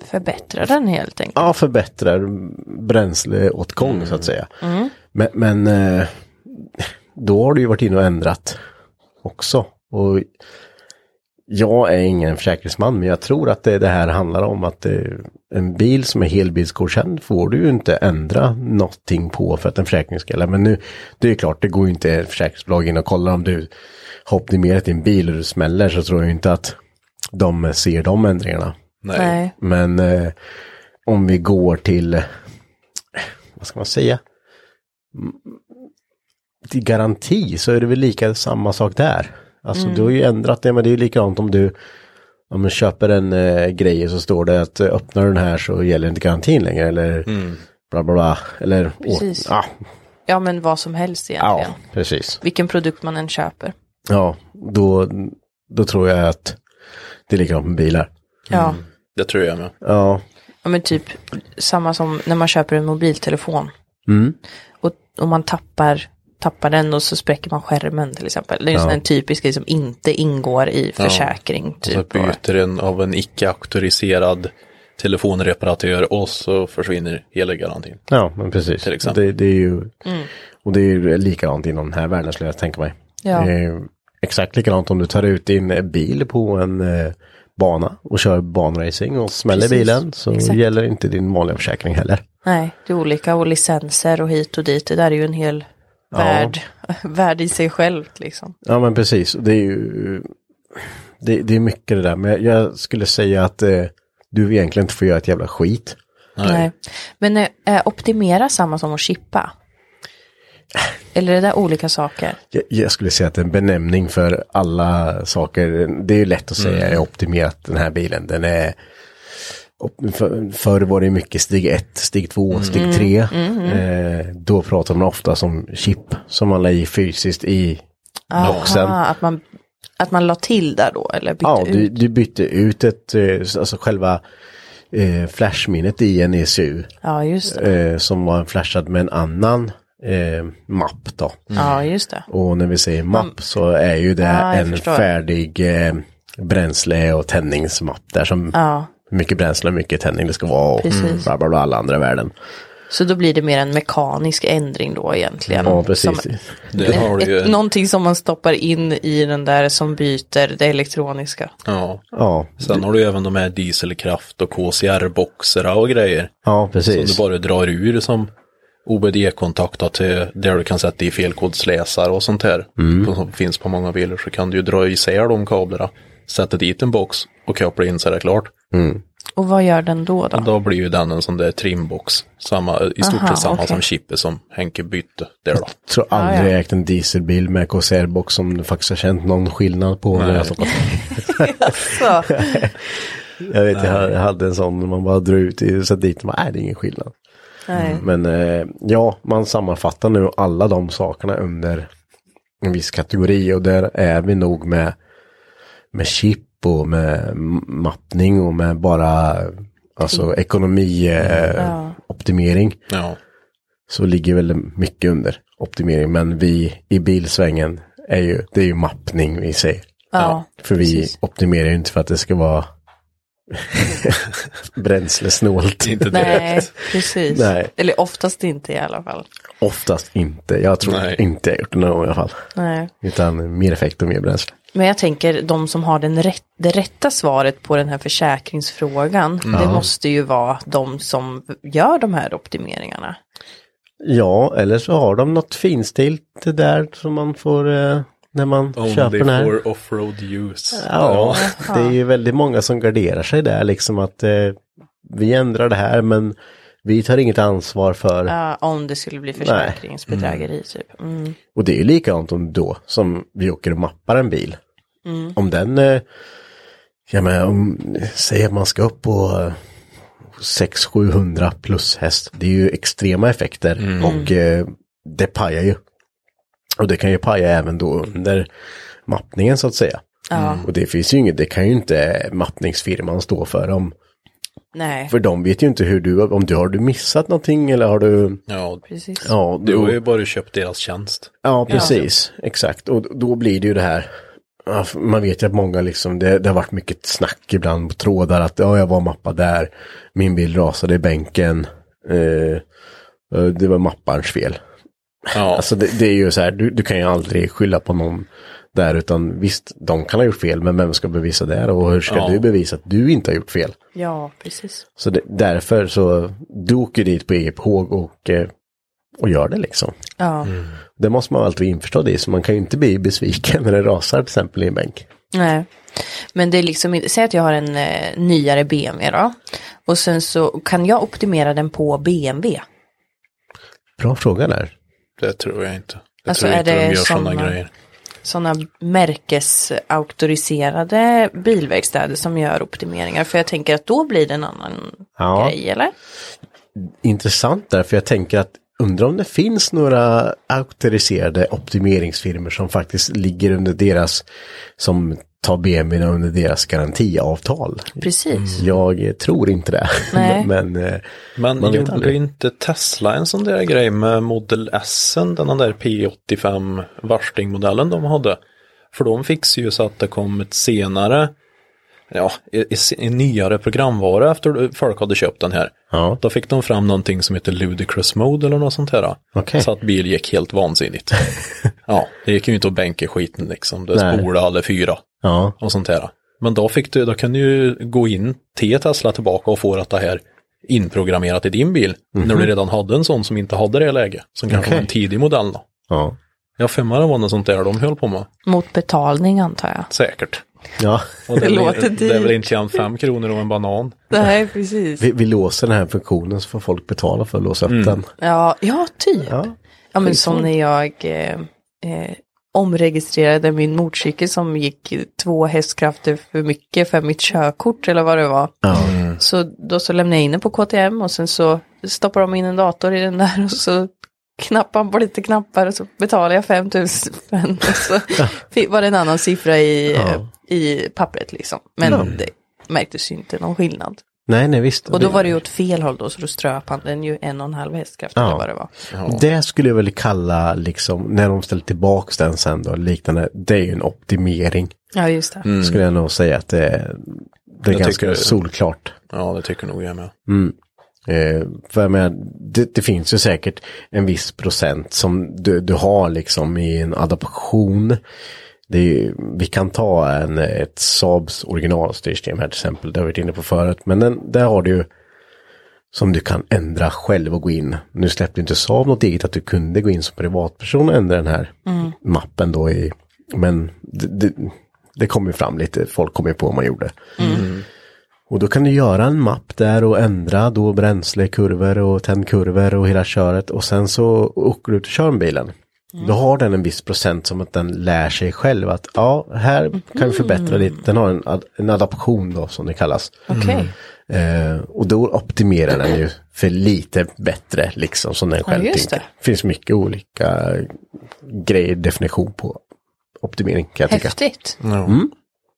Förbättra den helt enkelt. ja förbättrar bränsleåtgång så att säga. Men, men eh, då har du ju varit inne och ändrat också. Och jag är ingen försäkringsman men jag tror att det, det här handlar om att eh, en bil som är helbilsgodkänd får du ju inte ändra någonting på för att en försäkring ska gälla. Men nu, det är ju klart, det går ju inte försäkringsbolag in och kollar om du har optimerat din bil och du smäller så tror jag inte att de ser de ändringarna. Nej. Nej. Men eh, om vi går till, vad ska man säga, Mm, till garanti så är det väl lika samma sak där. Alltså du har ju ändrat det, men det är ju likadant om du om du köper en eh, grej så står det att eh, öppnar du den här så gäller inte garantin längre eller bla bla bla. Eller, Precis. ja, Ja men vad som helst ja, egentligen. precis. Vilken produkt man än köper. Ja, då, då tror jag att det är likadant med bilar. Ja. Det tror jag med. Ja, ja men typ samma som när man köper en mobiltelefon. Och, och man tappar, tappar den och så spräcker man skärmen till exempel. Det är en sån här typisk grej som inte ingår i försäkring. Så Typ. Och, byter den av en icke-auktoriserad telefonreparatör och så försvinner hela garantin. Ja, men precis. Till exempel. Det, det är ju, och det är ju likadant inom den här världen skulle jag tänka mig. Ja. Det är exakt likadant om du tar ut din eh, bil på en eh, bana och kör banracing och smäller Precis. bilen så Exakt. gäller inte din vanliga försäkring heller. nej, det är olika och licenser och hit och dit. Det där är ju en hel värld, värld i sig själv liksom. Ja men precis, det är ju det, det är mycket det där, men jag skulle säga att eh, du egentligen inte får göra ett jävla skit. Nej. Men är, är optimera samma som att chippa? Eller är det där olika saker? Jag, jag skulle säga att en benämning för alla saker, det är ju lätt att säga, jag har optimerat den här bilen, den är för, Förr var det mycket steg 1, steg 2, steg 3. Eh, då pratar man ofta om chip som man la i fysiskt i boxen. Aha, att man, att man la till där då eller bytte Ja, du, ut? du bytte ut ett, eh, alltså själva eh, flashminnet i en ECU. Ja, just. Eh, som var flashad med en annan eh, mapp då. Ja, just det. Och när vi säger mapp så är ju det Ja, en förstår. färdig eh, bränsle och tändningsmapp där som Ja, hur mycket bränsle och hur mycket tändning det ska vara och Precis. bla bla bla alla andra värden. så då blir det mer en mekanisk ändring då egentligen. Ja, precis. Som, Det har du ett, ju. någonting som man stoppar in i den där som byter det elektroniska. Ja. Ja, Sen har du även de här dieselkraft och KCR-boxerna och grejer. ja Som du precis. bara drar ur som OBD-kontakter till där du kan sätta i felkodsläsare och sånt här. Mm. Som finns på många bilar så kan du ju dra isär de kablarna. Sätta dit en box och koppla in så är det klart. Och vad gör den då? då? Då blir ju den en sån där trimbox. Samma, I stort Aha, sett samma okej. som chippet som Henke bytte där då. Jag tror aldrig jag ägt en dieselbil med KCR-box som du faktiskt har känt någon skillnad på. När jag, jag vet, jag hade en sån man bara drog ut i, så dit, man, nej det är ingen skillnad. Nej. Men eh, ja, man sammanfattar nu alla de sakerna under en viss kategori och där är vi nog med, med chip och med mappning och med bara alltså ekonomi, eh, optimering. Ja. Så ligger väl mycket under optimering. Men vi i bilsvängen är ju, det är ju mappning vi säger. Ja, För vi precis. optimerar ju inte för att det ska vara bränslesnålt. Inte Nej, direkt. precis. Nej. Eller oftast inte i alla fall. Oftast inte. Jag tror Nej. inte jag gjort det någon gång i alla fall. Nej. Utan mer effekt och mer bränsle. Men jag tänker de som har den rätt, det rätta svaret på den här försäkringsfrågan. Mm. Det måste ju vara de som gör de här optimeringarna. Ja, eller så har de något finstilt där som man får eh, när man köper Only den här. for offroad use. Ja, det är ju väldigt många som garderar sig där liksom att eh, vi ändrar det här men vi tar inget ansvar för. Ja, om det skulle bli försäkringsbedrägeri typ. Mm. Och det är ju likadant om då som vi åker och mappar en bil. Om den, eh, ja men om, säg att man ska upp på 600-700 plus häst. Det är ju extrema effekter och eh, det pajar ju. Och det kan ju paja även då under mappningen så att säga. Och det finns ju inget, det kan ju inte mappningsfirman stå för. Om, Nej, för de vet ju inte hur du, om du har du missat någonting eller har du, Ja, precis. ja, du då- har ju bara köpt deras tjänst. Ja, precis. Exakt. Och då blir det ju det här. ja, man vet ju att många liksom, det, det har varit mycket snack ibland på trådar att ja, jag var mappad där, min bil rasade i bänken, eh, eh, det var mapparens fel. Ja, Alltså det, det är ju så här, du, du kan ju aldrig skylla på någon där, utan visst, de kan ha gjort fel, men vem ska bevisa det och hur ska Ja. du bevisa att du inte har gjort fel? Ja, precis. Så det, därför så, du åker dit på eget håg och, eh, och gör det liksom. Ja. Det måste man alltid vara införstådd i, så man kan ju inte bli besviken när det rasar till exempel i en bänk. Nej. Men det är liksom säg att jag har en eh, nyare BMW då. Och sen så kan jag optimera den på BMW. Bra fråga där. Det tror jag inte. Jag Alltså, tror är inte det de gör sådana grejer. Sådana märkesauktoriserade bilverkstäder som gör optimeringar. För jag tänker att då blir det en annan Ja. grej, eller? Intressant där, för jag tänker att undrar om det finns några auktoriserade optimeringsfirmor som faktiskt ligger under deras, som tar BMW under deras garantiavtal. Precis. Jag tror inte det. Nej. Men eh, Men Man vet gjorde aldrig. inte Tesla en sån där grej med Model S, den där P85 värstingmodellen de hade? För de fixade ju så att det kom ett senare, ja, i- i- en nyare programvara efter folk hade köpt den här. ja, Då fick de fram någonting som heter Ludicrous Mode eller något sånt här. Okej. Så att bil gick helt vansinnigt. ja, det gick ju inte att bänka skiten liksom. Det spolade alla fyra ja, och sånt här. Men då fick du, då kunde du ju gå in till Tesla tillbaka och få att det här inprogrammerat i din bil. När du redan hade en sån som inte hade det läge. Som kanske var en tidig modell då. ja, Jag det var något sånt där de höll på med. Mot betalning antar jag. Säkert. Ja. Och Det är väl- låter Det är väl dyrt. inte igen fem kronor och en banan. Nej, precis. Vi, vi låser den här funktionen så får folk betala för att låsa upp den. Ja, ja typ. Ja. Ja, men som när jag eh, eh, omregistrerade min motorcykel som gick två hästkrafter för mycket för mitt körkort eller vad det var. Ja. Så då så lämnade jag in den på KTM och sen så stoppar de in en dator i den där och så knappar på lite knappar och så betalar jag 5000 spänn och så var det en annan siffra i, Ja. I pappret liksom. Men det märktes ju inte någon skillnad. Nej, nej visst. Och då var det ju åt fel håll då så då ströp han den ju en och en halv hästkraft Ja. eller vad det var. Det skulle jag väl kalla, liksom, när de ställer tillbaks den sen då, liknande, det är ju en optimering. Ja, just det. Skulle jag nog säga att det är, det är Jag ganska tycker- solklart. Ja, det tycker nog jag med. Eh, för jag menar, det, det finns ju säkert en viss procent som du, du har liksom i en adaption. Är, vi kan ta en, ett Saabs originalstyrsystem här till exempel, det har vi varit inne på förut. Men den, där har du ju som du kan ändra själv och gå in. Nu släppte inte Saab något eget att du kunde gå in som privatperson och ändra den här mappen då i, men det, det, det kom ju fram lite, folk kom ju på vad man gjorde. Och då kan du göra en mapp där och ändra då bränslekurvor och tändkurvor och hela köret och sen så åker du ut och kör med bilen. Då har den en viss procent som att den lär sig själv att ja, här kan vi förbättra lite. Den har en, ad, en adaption då som det kallas. Okej. Eh, och då optimerar den ju för lite bättre liksom som den själv just tänker. Det finns mycket olika grejer, definition på optimering kan jag tycka. Häftigt. Ja.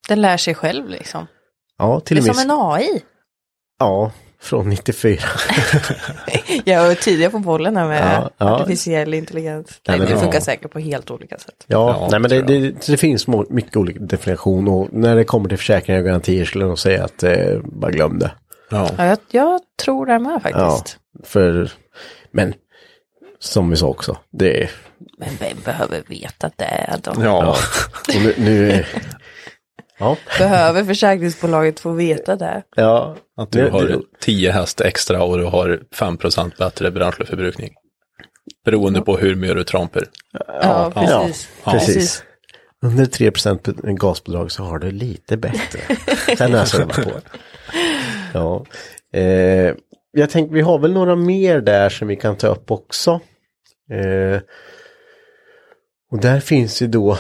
Den lär sig själv liksom. Ja, till Det och är med. som en AI. Ja, från 94. Jag var tidigare på bollen här med Ja, ja. artificiell intelligens. Ja, Nej, men det ja. funkar säkert på helt olika sätt. Ja, Ja, nej men det, det, det finns mycket olika definition och när det kommer till försäkringar och garantier skulle jag nog säga att eh, bara glöm det. Ja. Ja, jag, jag tror det med Ja, faktiskt. för, men som vi sa också, det är, Men vem behöver veta det då? Ja. och nu, nu ja, Behöver försäkringsbolaget få veta det? ja, Att du har det- 10 häst extra och du har 5% bättre bränsleförbrukning. Beroende på hur mycket du trampar. Ja, precis. Ja, precis. Under 3% gasbidrag så har du lite bättre. Sen öser det bara på. Ja. Eh, jag tänkte, vi har väl några mer där som vi kan ta upp också. Eh, och där finns ju då,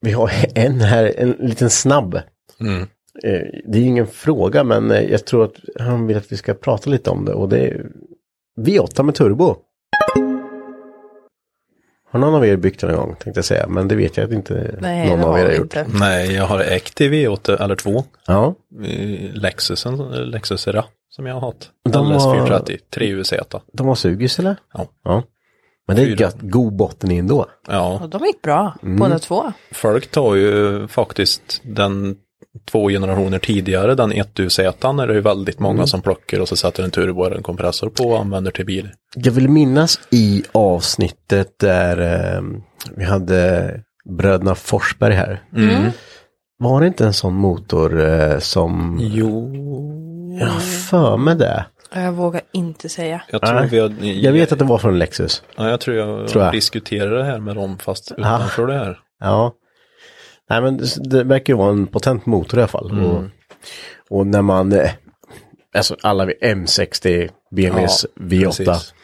vi har en här, en liten snabb. Eh, det är ingen fråga men eh, jag tror att han vill att vi ska prata lite om det och det är V8 med turbo. Har någon av er byggt den en gång tänkte jag säga, men det vet jag att inte Nej, någon av har er har gjort. inte. Nej, jag har ägt i V8 eller 2. Ja, Lexusen, Lexus Era som jag har haft. De var- LS430, 3UZ. de har sugis eller? Ja. ja. Men det är gött, god botten in då. Ja, Och de gick bra, båda två. folk tar ju faktiskt den två generationer tidigare, den 1UZ, är det ju väldigt många som plockar och så sätter en turbo eller en kompressor på och använder till bil. Jag vill minnas i avsnittet där eh, vi hade bröderna Forsberg här. Var det inte en sån motor eh, som... Jo, Jag har för mig det. Jag vågar inte säga. jag tror Nej. vi har, Jag vet att det var från Lexus. Ja, jag tror jag, Tror jag. diskuterar det här med dem fast utanför det här. Ja. Nej men det, det verkar ju vara en potent motor i alla fall. Och, och när man, eh, alltså alla vid M60, BMWs Ja, V8. precis.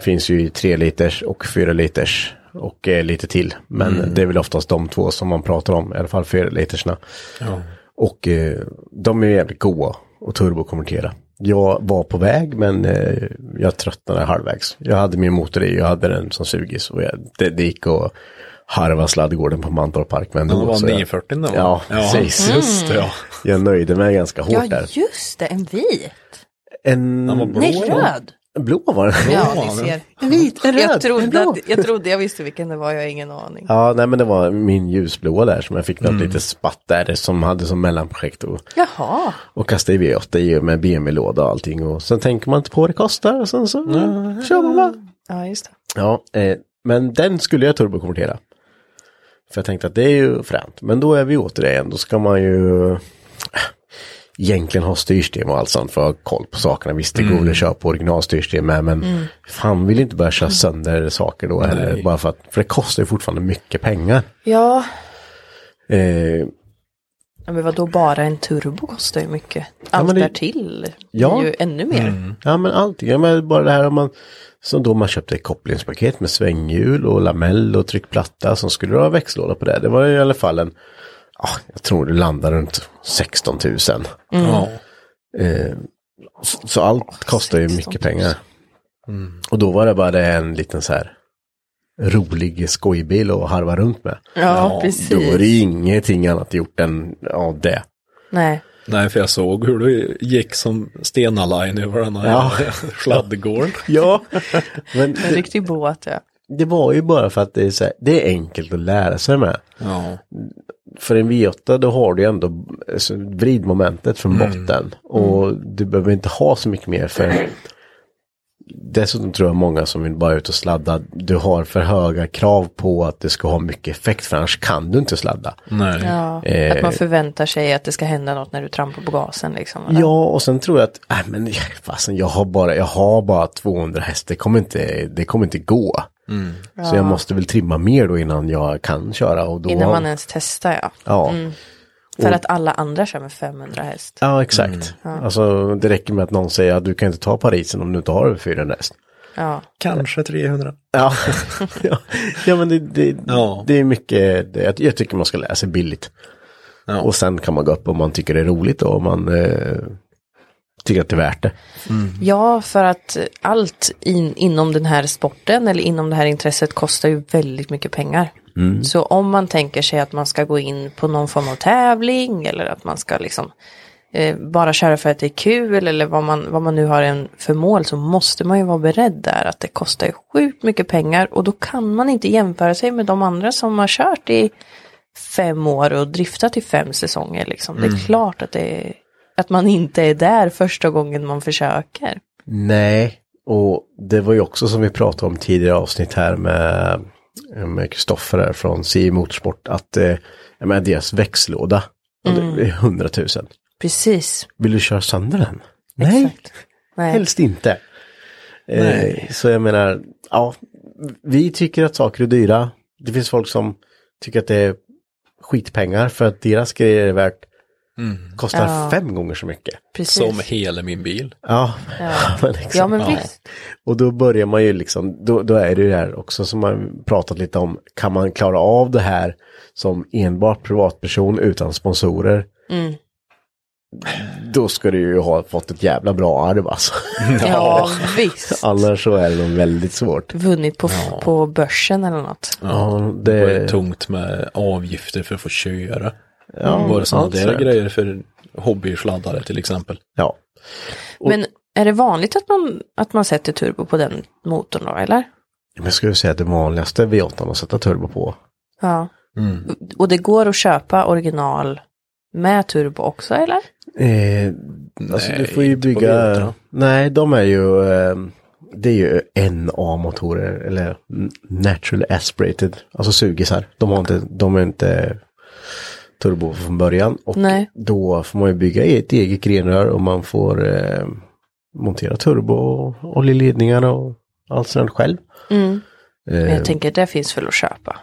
Finns ju i 3 liters och 4 liters och eh, lite till. Men det är väl oftast de två som man pratar om, i alla fall 4 litersna. Ja. Och eh, de är jävligt goa och turbokonvertera. Jag var på väg men eh, jag tröttnade halvvägs. Jag hade min motor i, jag hade den som sugis och jag, det, det gick att harva sladdgården på Mantorp Park. Men Det var så jag, 940 då? Ja, precis. Just det, ja. jag nöjde mig ganska hårt Ja, där. just det, en vit. En Den var blå. Nej, röd. Blå var den. Ja, Blå, ni ser. En vit, en röd, Jag en trodde, blå. att, jag trodde jag visste vilken det var, jag har ingen aning. Ja, nej men det var min ljusblåa där som jag fick något litet spatt där som hade som mellanprojekt och, Jaha, och kastade i V8 i med BMW-låda och allting och sen tänker man inte på vad det kostar och sen så kör man bara. ja just det. Ja, eh, men den skulle jag turbokonvertera. För jag tänkte att det är ju fränt. Men då är vi åter det igen. Då ska man ju egentligen ha styrsystem och allt sånt för att ha koll på sakerna. Visst, det går väl att köra på originalstyrsystem med, men fan vill inte börja köra sönder saker då heller. Bara för att, för det kostar ju fortfarande mycket pengar. Ja, Eh, Ja, men vadå bara en turbo kostar ju mycket. Allt men det- därtill Ja. är ju ännu mer. Ja men allting, ja, men bara det här om man som då man köpte ett kopplingspaket med svänghjul och lamell och tryckplatta som skulle ha växellåda på det. Det var i alla fall en, ja, jag tror det landade runt 16 000. Ja. Eh, så, så allt kostar ju 16 000. mycket pengar. Och då var det bara en liten så här rolig skojbil att harva runt med. Ja, precis. Då var det ingenting annat gjort än av det. Nej. Nej, för jag såg hur du gick som Stena Line över den här Ja. sladdgården. Ja, men En det, riktig båt ja. det var ju bara för att det är, så här, det är enkelt att lära sig med. Ja. För en V8 då har du ju ändå alltså, vridmomentet från botten. Och du behöver inte ha så mycket mer för Dessutom tror jag många som vill bara ut och sladda, du har för höga krav på att det ska ha mycket effekt för annars kan du inte sladda. Nej. ja. Eh. Att man förväntar sig att det ska hända något när du trampar på gasen liksom. eller? Ja, och sen tror jag att, äh, men fasen, jag har bara, jag har bara 200 häst, det kommer inte, det kommer inte gå. Så jag måste väl trimma mer då innan jag kan köra. Och då, Innan man ens testar ja. Ja. För att alla andra kör med 500 häst. Ja, exakt. Alltså det räcker med att någon säger att du kan inte ta Parisen om du inte har över 400 häst. Ja. Kanske 300. Ja, ja. ja men det, det, Ja. det är mycket, det, jag, jag tycker man ska lära sig billigt. Ja. Och sen kan man gå upp om man tycker det är roligt och om man eh, tycker att det är värt det. Ja, för att allt in, inom den här sporten eller inom det här intresset kostar ju väldigt mycket pengar. Så om man tänker sig att man ska gå in på någon form av tävling eller att man ska liksom eh, bara köra för att det är kul eller vad man, vad man nu har en för mål så måste man ju vara beredd där att det kostar ju sjukt mycket pengar och då kan man inte jämföra sig med de andra som har kört i fem år och driftat i fem säsonger liksom. Det är klart att det att man inte är där första gången man försöker. Nej, och det var ju också som vi pratade om tidigare avsnitt här med med Kristoffer från CI Motorsport att eh, jag menar, deras växellåda, det är 100 000. Precis. Vill du köra sönder den? Nej, Exakt. Nej. helst inte. Eh, så jag menar, ja, vi tycker att saker är dyra. Det finns folk som tycker att det är skitpengar för att deras grejer är värt kostar Ja. fem gånger så mycket. Precis. Som hela min bil. Ja, Ja. men liksom, Ja men Ja. visst. Och då börjar man ju liksom, då, då är det ju det här också som man pratat lite om, kan man klara av det här som enbart privatperson utan sponsorer? Mm. Då ska du ju ha fått ett jävla bra arv alltså. Ja visst. Annars så är det nog väldigt svårt. Vunnit på, på börsen eller något. Ja, Det är det, tungt med avgifter för att få köra. Ja, Bara sådana allt där grejer för hobbysladdare till exempel. Ja. Och- Men är det vanligt att man, att man sätter turbo på den motorn då eller? Men jag skulle säga att det vanligaste V8 att sätta turbo på. Ja. Och det går att köpa original med turbo också eller? Eh, alltså Nej, du får ju bygga... V8. Nej, de är ju... Eh, det är ju NA-motorer eller natural aspirated. Alltså sugisar. De, har inte, de är inte turbo från början. Och Nej. då får man ju bygga ett eget grenrör och man får eh, montera turbo och oljeledningar och allt sånt själv. Men Eh, jag tänker det finns väl att köpa.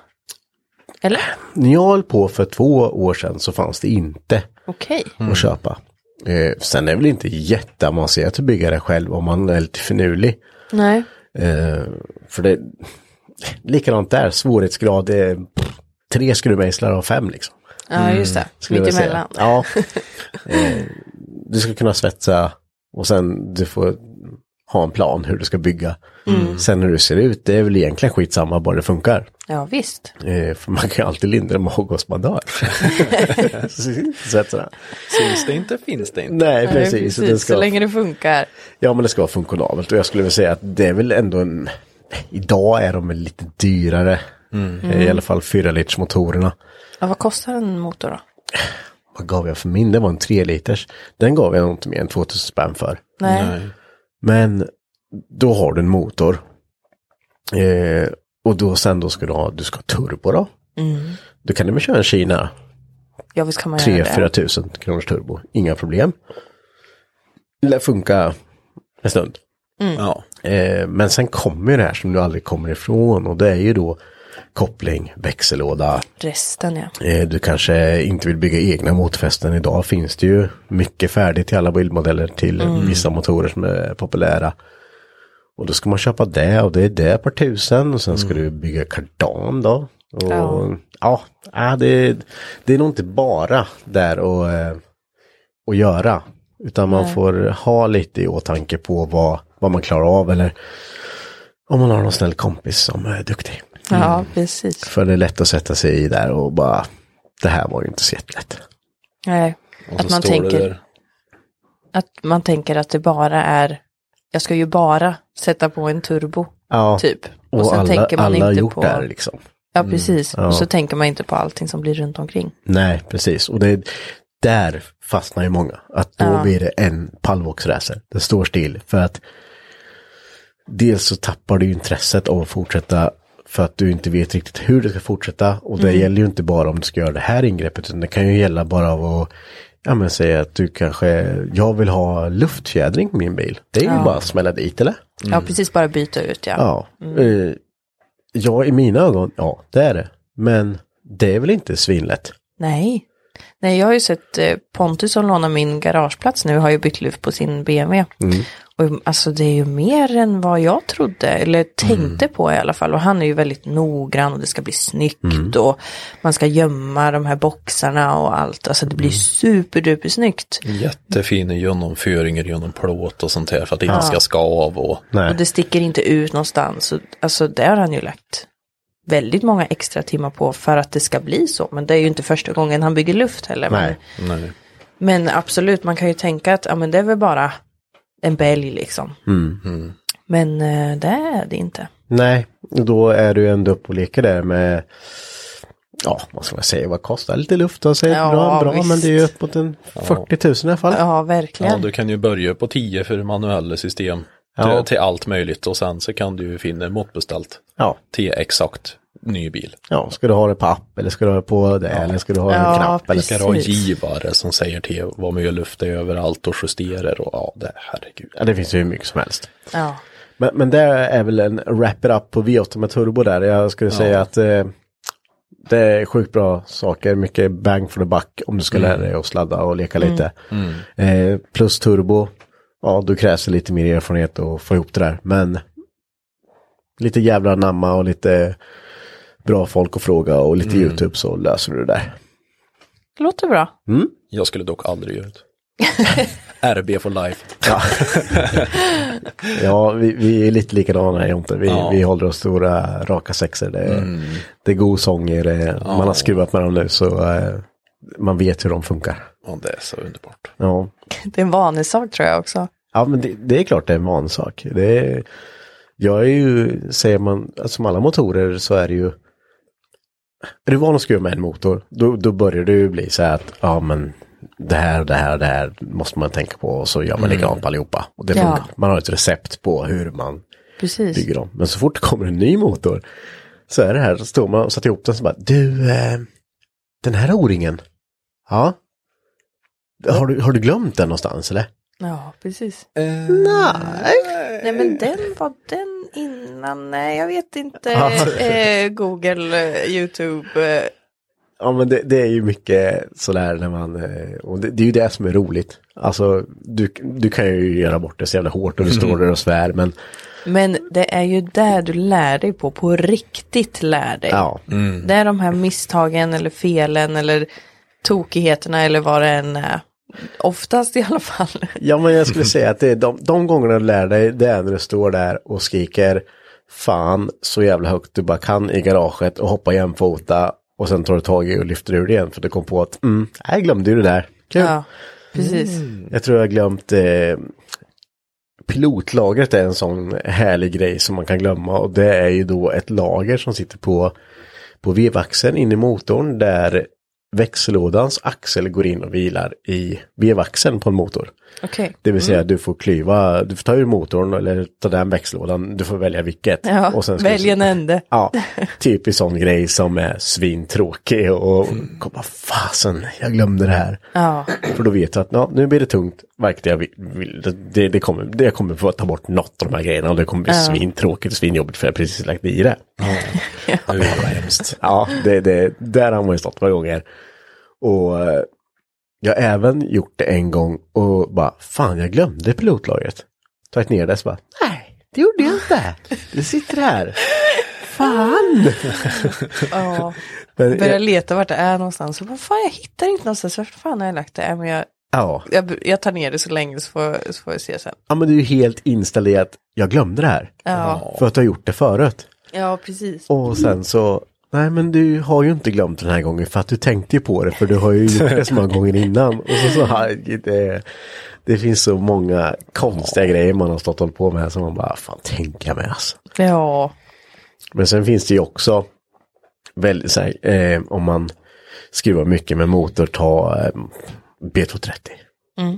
Eller? när jag höll på för två år sedan så fanns det inte. Okej. att köpa. Eh, sen är det väl inte jätteavancerat att bygga det själv om man är lite finurlig. Nej. Eh, för det likadant där, svårighetsgrad är pff, tre skruvmejslar av fem liksom. Ja just det. skulle jag Mitt säga. emellan. Ja. eh, du ska kunna svetsa och sen du får ha en plan hur du ska bygga. Mm. Sen hur det ser ut, det är väl egentligen skitsamma bara det funkar. Ja visst. Eh, för man kan ju alltid lindra med avgas man dör. Syns det inte finns det inte. Nej, Nej, precis. Det ska Så länge det funkar. Ja men det ska vara funktionabelt och jag skulle vilja säga att det är väl ändå en Idag är de lite dyrare. Eh, I alla fall 4 liters motorerna. Ja, vad kostar en motor då? Vad gav jag för min? Det var en 3 liters. Den gav jag inte mer än 2000 spänn för. Nej. Nej. Men då har du en motor. Eh, och då sen då ska du ha, du ska ha turbo då. Då kan du väl köra en Kina Ja visst kan man göra 3-4 det. tusen kronors turbo. Inga problem. Lär funka en stund. Ja. Eh, men sen kommer det här som du aldrig kommer ifrån och det är ju då koppling, växellåda. Resten ja. Eh, du kanske inte vill bygga egna motorfästen. Idag finns det ju mycket färdigt till alla bildmodeller till vissa motorer som är populära. Och då ska man köpa det och det är det per tusen och sen ska du bygga kardan då. Och, Ja. ja, ja det, det är nog inte bara där och, eh, att göra. Utan man får ha lite i åtanke på vad, vad man klarar av eller om man har någon snäll kompis som är duktig. Ja precis. För det är lätt att sätta sig i där och bara, det här var ju inte så jättelätt. Nej. Och Att man tänker, att man tänker att det bara är, jag ska ju bara sätta på en turbo. Ja, Typ. Och, och sen alla, tänker man alla inte gjort på, det här liksom. ja precis. Ja. Och så tänker man inte på allting som blir runt omkring. Nej, precis. Och det, där fastnar ju många. Att då Ja. blir det en pallvågsracer. Det står still. För att dels så tappar du intresset av att fortsätta för att du inte vet riktigt hur du ska fortsätta. Och det gäller ju inte bara om du ska göra det här ingreppet. Utan det kan ju gälla bara av att Ja men säga att du kanske, jag vill ha luftfjädring på min bil. Det är ju Ja. bara att smälla dit eller? Ja precis, bara byta ut ja. Ja. Eh, ja, i mina ögon, ja det är det. Men det är väl inte svinlätt? Nej. Nej, jag har ju sett eh, Pontus som lånar min garageplats nu har ju bytt luft på sin BMW. Och alltså det är ju mer än vad jag trodde, eller tänkte på i alla fall. Och han är ju väldigt noggrann och det ska bli snyggt och man ska gömma de här boxarna och allt. Alltså det blir superduper snyggt. Jättefina genomföringar genom plåt och sånt här för att det inte ska ska av och. Och det sticker inte ut någonstans. Alltså det har han ju lagt väldigt många extra timmar på för att det ska bli så. Men det är ju inte första gången han bygger luft heller. Men- Nej. nej. Men absolut, man kan ju tänka att ja, men det är väl bara en bälg liksom. Mm. Men eh, det är det inte. Nej, då är du ändå uppe och leker där med Ja, vad ska man säga, vad kostar lite luft och säger Ja, bra, bra visst. men det är ju uppåt en 40 000 i alla fall. Ja, Ja, verkligen. du kan ju börja på 10 för manuella system Ja. till, till allt möjligt och sen så kan du ju finna måttbeställt Ja, till exakt ny bil. ja, ska du ha det på app eller ska du ha det på det eller ska du ha Ja, en knapp eller Ska du ha givare som säger till vad mycket luft det är överallt och justerar och ja, det herregud. Ja, det finns ju hur mycket som helst. Ja. Men, men det är väl en wrap it up på V8 med turbo där. Jag skulle säga att eh, det är sjukt bra saker, mycket bang for the buck om du ska lära dig att sladda och leka lite. Eh, plus turbo, ja då krävs det lite mer erfarenhet att få ihop det där. Men lite jävla namma och lite bra folk att fråga och lite YouTube så löser du det där. Det låter bra. Jag skulle dock aldrig göra det. RB for life. Ja, vi, vi är lite likadana här Jonte. Vi, Ja. vi håller oss stora raka sexer. Det, är- det är god sång i det. Man har skruvat med dem nu så eh, man vet hur de funkar. Ja, det är så underbart. Ja, Det är en vanlig sak tror jag också. ja men det, det är klart det är en vansak. Det är, Jag är ju, säger man, alltså, som alla motorer så är det ju är du van att skruva med en motor, då, då börjar det ju bli så här att, ja men det här, det här, det här måste man tänka på och så gör man likadant på allihopa. Och det Ja. funkar. Man har ett recept på hur man Precis. bygger dem. Men så fort det kommer en ny motor så är det här, så står man och sätter ihop den så bara, du, eh, den här O-ringen, ja, har du, har du glömt den någonstans eller? Ja, precis. Nej. Nej men den var den innan, nej jag vet inte. Eh, Google, eh, YouTube. Eh, Ja men det, det är ju mycket sådär när man, eh, och det, det är ju det som är roligt. Alltså du, du kan ju göra bort det så jävla hårt och du står där och svär men men det är ju där du lär dig på, på riktigt lär dig. ja. Det är de här misstagen eller felen eller tokigheterna eller vad det än är. Oftast i alla fall. Ja men jag skulle säga att det är de, de gångerna du lär dig det är när du står där och skriker fan så jävla högt du bara kan i garaget och hoppa jämfota och sen tar du tag i och lyfter ur det igen för du kom på att mm, jag glömde ju det där. Kul. Ja, precis. Jag tror jag har glömt eh, pilotlagret är en sån härlig grej som man kan glömma och det är ju då ett lager som sitter på, på vevaxeln in i motorn där växellådans axel går in och vilar i vevaxeln på en motor. Okej. Det vill säga du får klyva, du får ta ur motorn eller ta den växellådan, du får välja vilket. Ja, Och sen välj du- en ände. Ja, typisk sån grej som är svintråkig och komma fasen, jag glömde det här. Ja, För då vet du att ja, nu blir det tungt, verkar jag vill, det, det, kommer, det kommer få ta bort något av de här grejerna och det kommer bli svintråkigt och svinjobbigt för jag har precis lagt i det. Det är ju hemskt. Ja, det, det, där har man ju stått några gånger. Och eh, jag har även gjort det en gång och bara, fan jag glömde pilotlagret. Tagit ner det så bara, nej, det gjorde jag inte. Det sitter här. Fan! ja. Men, Börjar jag, leta vart det är någonstans. Och bara, fan jag hittar inte någonstans. Vart fan har jag lagt det? Äh, Men jag, ja. jag, jag tar ner det så länge så får, så får jag se sen. ja, men du är ju helt inställd i att jag glömde det här. Ja, För att du har gjort det förut. ja precis. Och sen så, nej men du har ju inte glömt den här gången för att du tänkte ju på det för du har ju gjort det så många gånger innan. Och så, så här, det, det finns så många konstiga grejer man har stått och på med som man bara, fan tänka med alltså. Ja, Men sen finns det ju också väldigt så här, eh, om man skruvar mycket med motor, ta eh, B230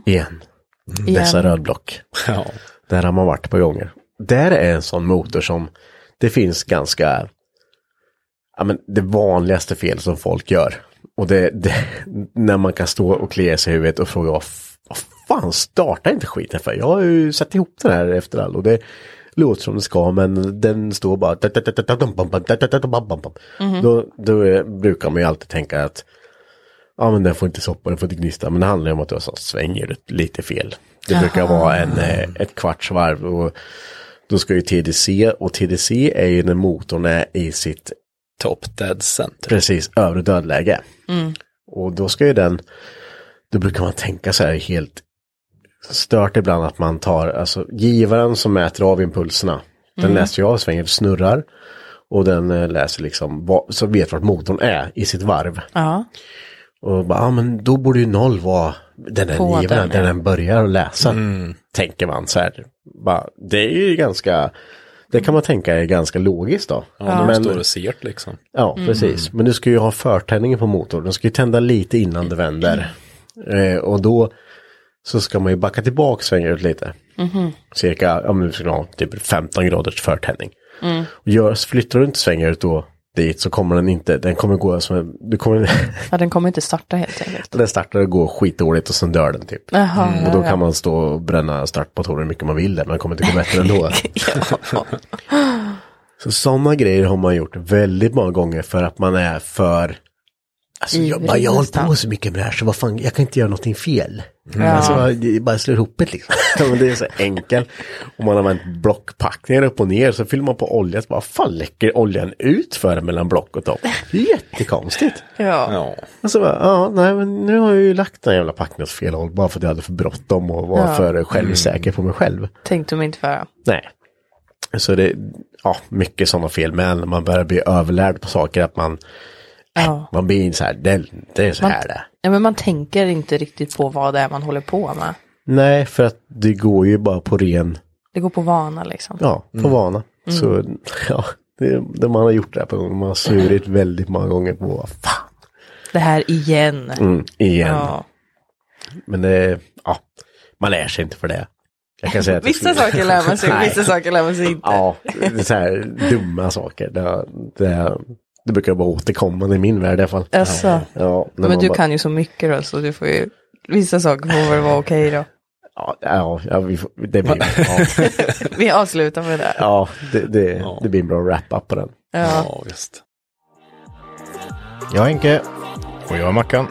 igen. Dessa Igen. rödblock. Ja. Där har man varit på gånger. Där är en sån motor som det finns ganska, ja men det vanligaste fel som folk gör. Och det, det när man kan stå och klia sig i huvudet och fråga vad, fan startar inte skiten för? Jag har ju satt ihop den här efter all och det låter som det ska men den står bara då, då är- brukar man ju alltid tänka att ja men den får inte soppa, den får inte gnista. Men det handlar om att du svänghjulet lite fel. Det brukar vara en, eh, ett kvarts varv och då ska ju TDC och TDC är ju när motorn är i sitt Top dead center. precis övre dödläge. Och då ska ju den, då brukar man tänka så här helt stört ibland att man tar, alltså givaren som mäter av impulserna, den läser ju av svängen, snurrar och den eh, läser liksom, vad, så vet vart motorn är i sitt varv. ja, Och bara, ja men då borde ju noll vara den där På givaren, den, där ja. den börjar att läsa. Tänker man så här. Bara, det är ju ganska, det kan man tänka är ganska logiskt då. Ja, men, står och ser liksom. ja precis. Men du ska ju ha förtändningen på motorn. Den ska ju tända lite innan det vänder. Eh, och då så ska man ju backa tillbaka svänga ut lite. Cirka, ja men du ska ha typ 15 graders förtändning. Och gör, flyttar du inte svänga ut då dit så kommer den inte, den kommer gå som en, du kommer ja, den kommer inte starta helt enkelt. Den startar och går skitdåligt och sen dör den typ. Jaha, Och då kan man stå och bränna startmotorer hur mycket man vill där, men det kommer inte gå bättre ändå. Så sådana grejer har man gjort väldigt många gånger för att man är för... Alltså jag, bara, jag har hållit på så mycket med det här så vad fan, jag kan inte göra någonting fel. Ja. Alltså det är bara slå ihop det liksom. Det är så enkelt. Om man har använt blockpackningar upp och ner så fyller man på olja så bara fan läcker oljan ut för mellan block och topp. Det är jättekonstigt. Ja. Ja. Och så bara, ja, nej men nu har jag ju lagt den jävla packningen åt fel håll bara för att jag hade för bråttom och var Ja. för självsäker på mig själv. tänkte de inte föra. Nej. Så det, ja, mycket sådana fel med när man börjar bli överlärd på saker att man, Ja. man blir så här, det, det är så Man, här det. ja, men man tänker inte riktigt på vad det är man håller på med. Nej, för att det går ju bara på ren Det går på vana liksom. Ja, på vana. Så ja, det, det man har gjort det här på gång. Man har svurit väldigt många gånger på vad fan. Det här igen. Mm, igen. Ja. Men det, ja, man lär sig inte för det. Jag kan säga att Vissa skulle- saker lär man sig, vissa saker lär man sig inte. Ja, det är så här dumma saker. Det, det, det brukar vara återkommande i min värld i alla fall. Alltså. Ja, Men du bara- kan ju så mycket då, så du får ju, vissa saker får väl vara okej då. Ja, ja, ja vi får, det blir, ja, Vi avslutar med det. ja, det, det, Ja. det blir en bra wrap-up på den. Ja. Ja, visst. Jag är Henke. Och jag är Mackan.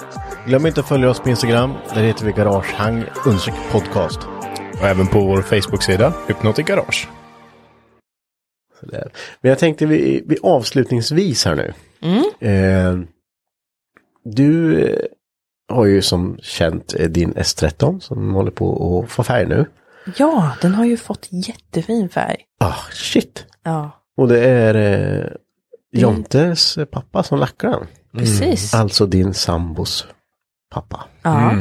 Glöm inte att följa oss på Instagram. Där heter vi Garagehang podcast. Och även på vår Facebook-sida Hypnotic Garage. Där. Men jag tänkte vi, vi avslutningsvis här nu. Eh, du eh, har ju som känt eh, din S13 som håller på att få färg nu. ja, den har ju fått jättefin färg. Ah, shit. Ja, Och det är eh, Jontes pappa som lackar den. precis. Alltså din sambos pappa. Ja.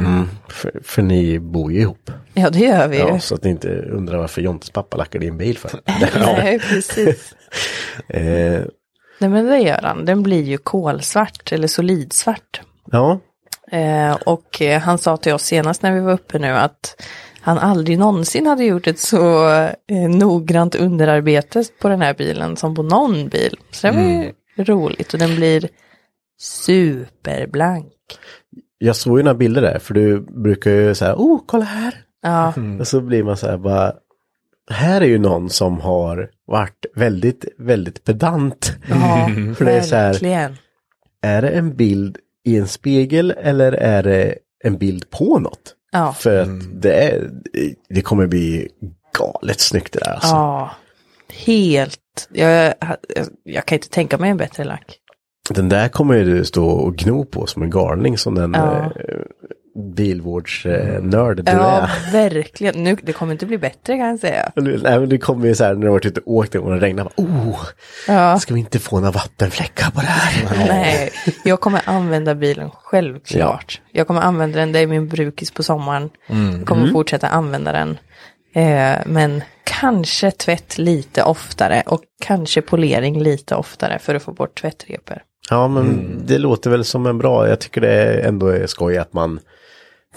För, för ni bor ju ihop. ja, det gör vi ju. Ja, så att ni inte undrar varför Jontes pappa lackar din bil för. Nej, precis. eh, Nej, men det gör han. Den blir ju kolsvart eller solidsvart. ja, Eh, och eh, han sa till oss senast när vi var uppe nu att han aldrig någonsin hade gjort ett så eh, noggrant underarbete på den här bilen som på någon bil. Så det var ju roligt och den blir superblank. Jag såg ju några bilder där för du brukar ju säga, oh kolla här. Ja, Och så blir man så här bara, här är ju någon som har varit väldigt, väldigt pedant. ja För det är så här-. Är det en bild i en spegel eller är det en bild på något? Ja. För att det, är, det kommer bli galet snyggt det där alltså. Ja, helt. Jag, jag, jag kan inte tänka mig en bättre lack. Den där kommer ju du stå och gno på som en galning som den Ja. eh, bilvårdsnörd du Ja, är. verkligen. Nu, det kommer inte bli bättre kan jag säga. Nej, men det kommer ju så här när du har varit ute och åkt och det regnar. bara, Oh, Ja. ska vi inte få några vattenfläckar på det här? Nej, jag kommer använda bilen självklart. Jag kommer använda den, det är min brukis på sommaren. Jag kommer fortsätta använda den. Eh, men kanske tvätt lite oftare och kanske polering lite oftare för att få bort tvättrepor. Ja, men det låter väl som en bra, jag tycker det ändå är skoj att man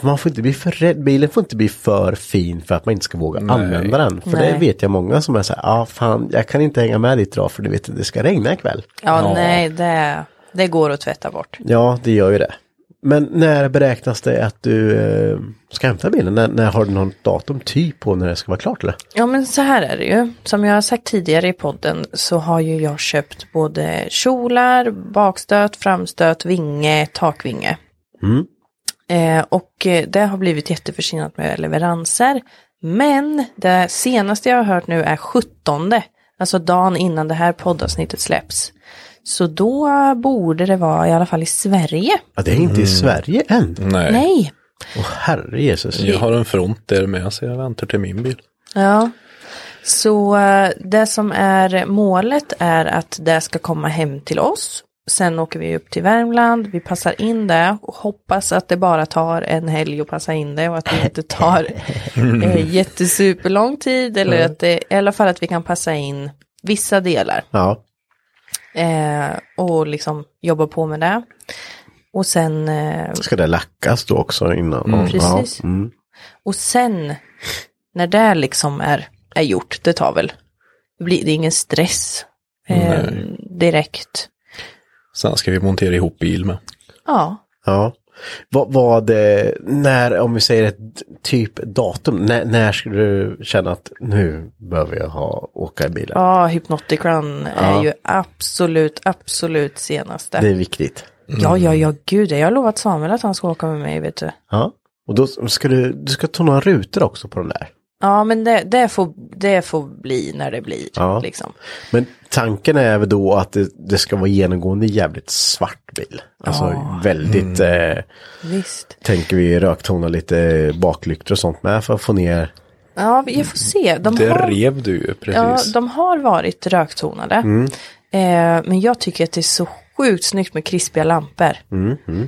man får inte bli för rädd, bilen får inte bli för fin för att man inte ska våga använda den. För det Nej. vet jag många som är så här, ja ah, fan jag kan inte hänga med dit idag för du vet att det ska regna ikväll. Ja, nej, det, det går att tvätta bort. Ja, det gör ju det. Men när beräknas det att du eh, ska hämta bilen? När, när har du något datum typ på när det ska vara klart eller? Ja men så här är det ju. Som jag har sagt tidigare i podden så har ju jag köpt både kjolar, bakstöt, framstöt, vinge, takvinge. Eh, och eh, det har blivit jätteförsenat med leveranser. Men det senaste jag har hört nu är 17. Alltså dagen innan det här poddavsnittet släpps. Så då borde det vara i alla fall i Sverige. Ja, det är inte i Sverige än. Nej. Nej. Åh herre Jesus. Jag har en front där med så jag väntar till min bil. Ja. Så eh, det som är målet är att det ska komma hem till oss. Sen åker vi upp till Värmland, vi passar in det och hoppas att det bara tar en helg att passa in det och att det inte tar eh, jättesuperlång tid eller att det, i alla fall att vi kan passa in vissa delar Ja, eh, och liksom jobba på med det. Och sen eh, ska det lackas då också innan? Mm, precis. Ja, mm. Och sen när det liksom är, är gjort, det tar väl, det blir det är ingen stress eh, direkt. Sen ska vi montera ihop bil med. Ja, ja. Vad var det, när, om vi säger ett typ datum, när, när skulle du känna att nu behöver jag ha, åka i bilen? ja Hypnotic Run är ju absolut, absolut senaste. Det är viktigt. Ja, ja, ja, gud, jag har lovat Samuel att han ska åka med mig, vet du. Ja. Och då ska du, du ska ta några rutor också på den där. Ja, men det, det, får, det får bli när det blir, Ja. liksom. Men tanken är väl då att det, det ska vara genomgående jävligt svart bil. Alltså väldigt, eh, Visst. tänker vi röktona lite baklyktor och sånt med för att få ner. Ja, vi får se. De Det har... rev du ju Ja, precis. de har varit röktonade. Eh, men jag tycker att det är så sjukt snyggt med krispiga lampor.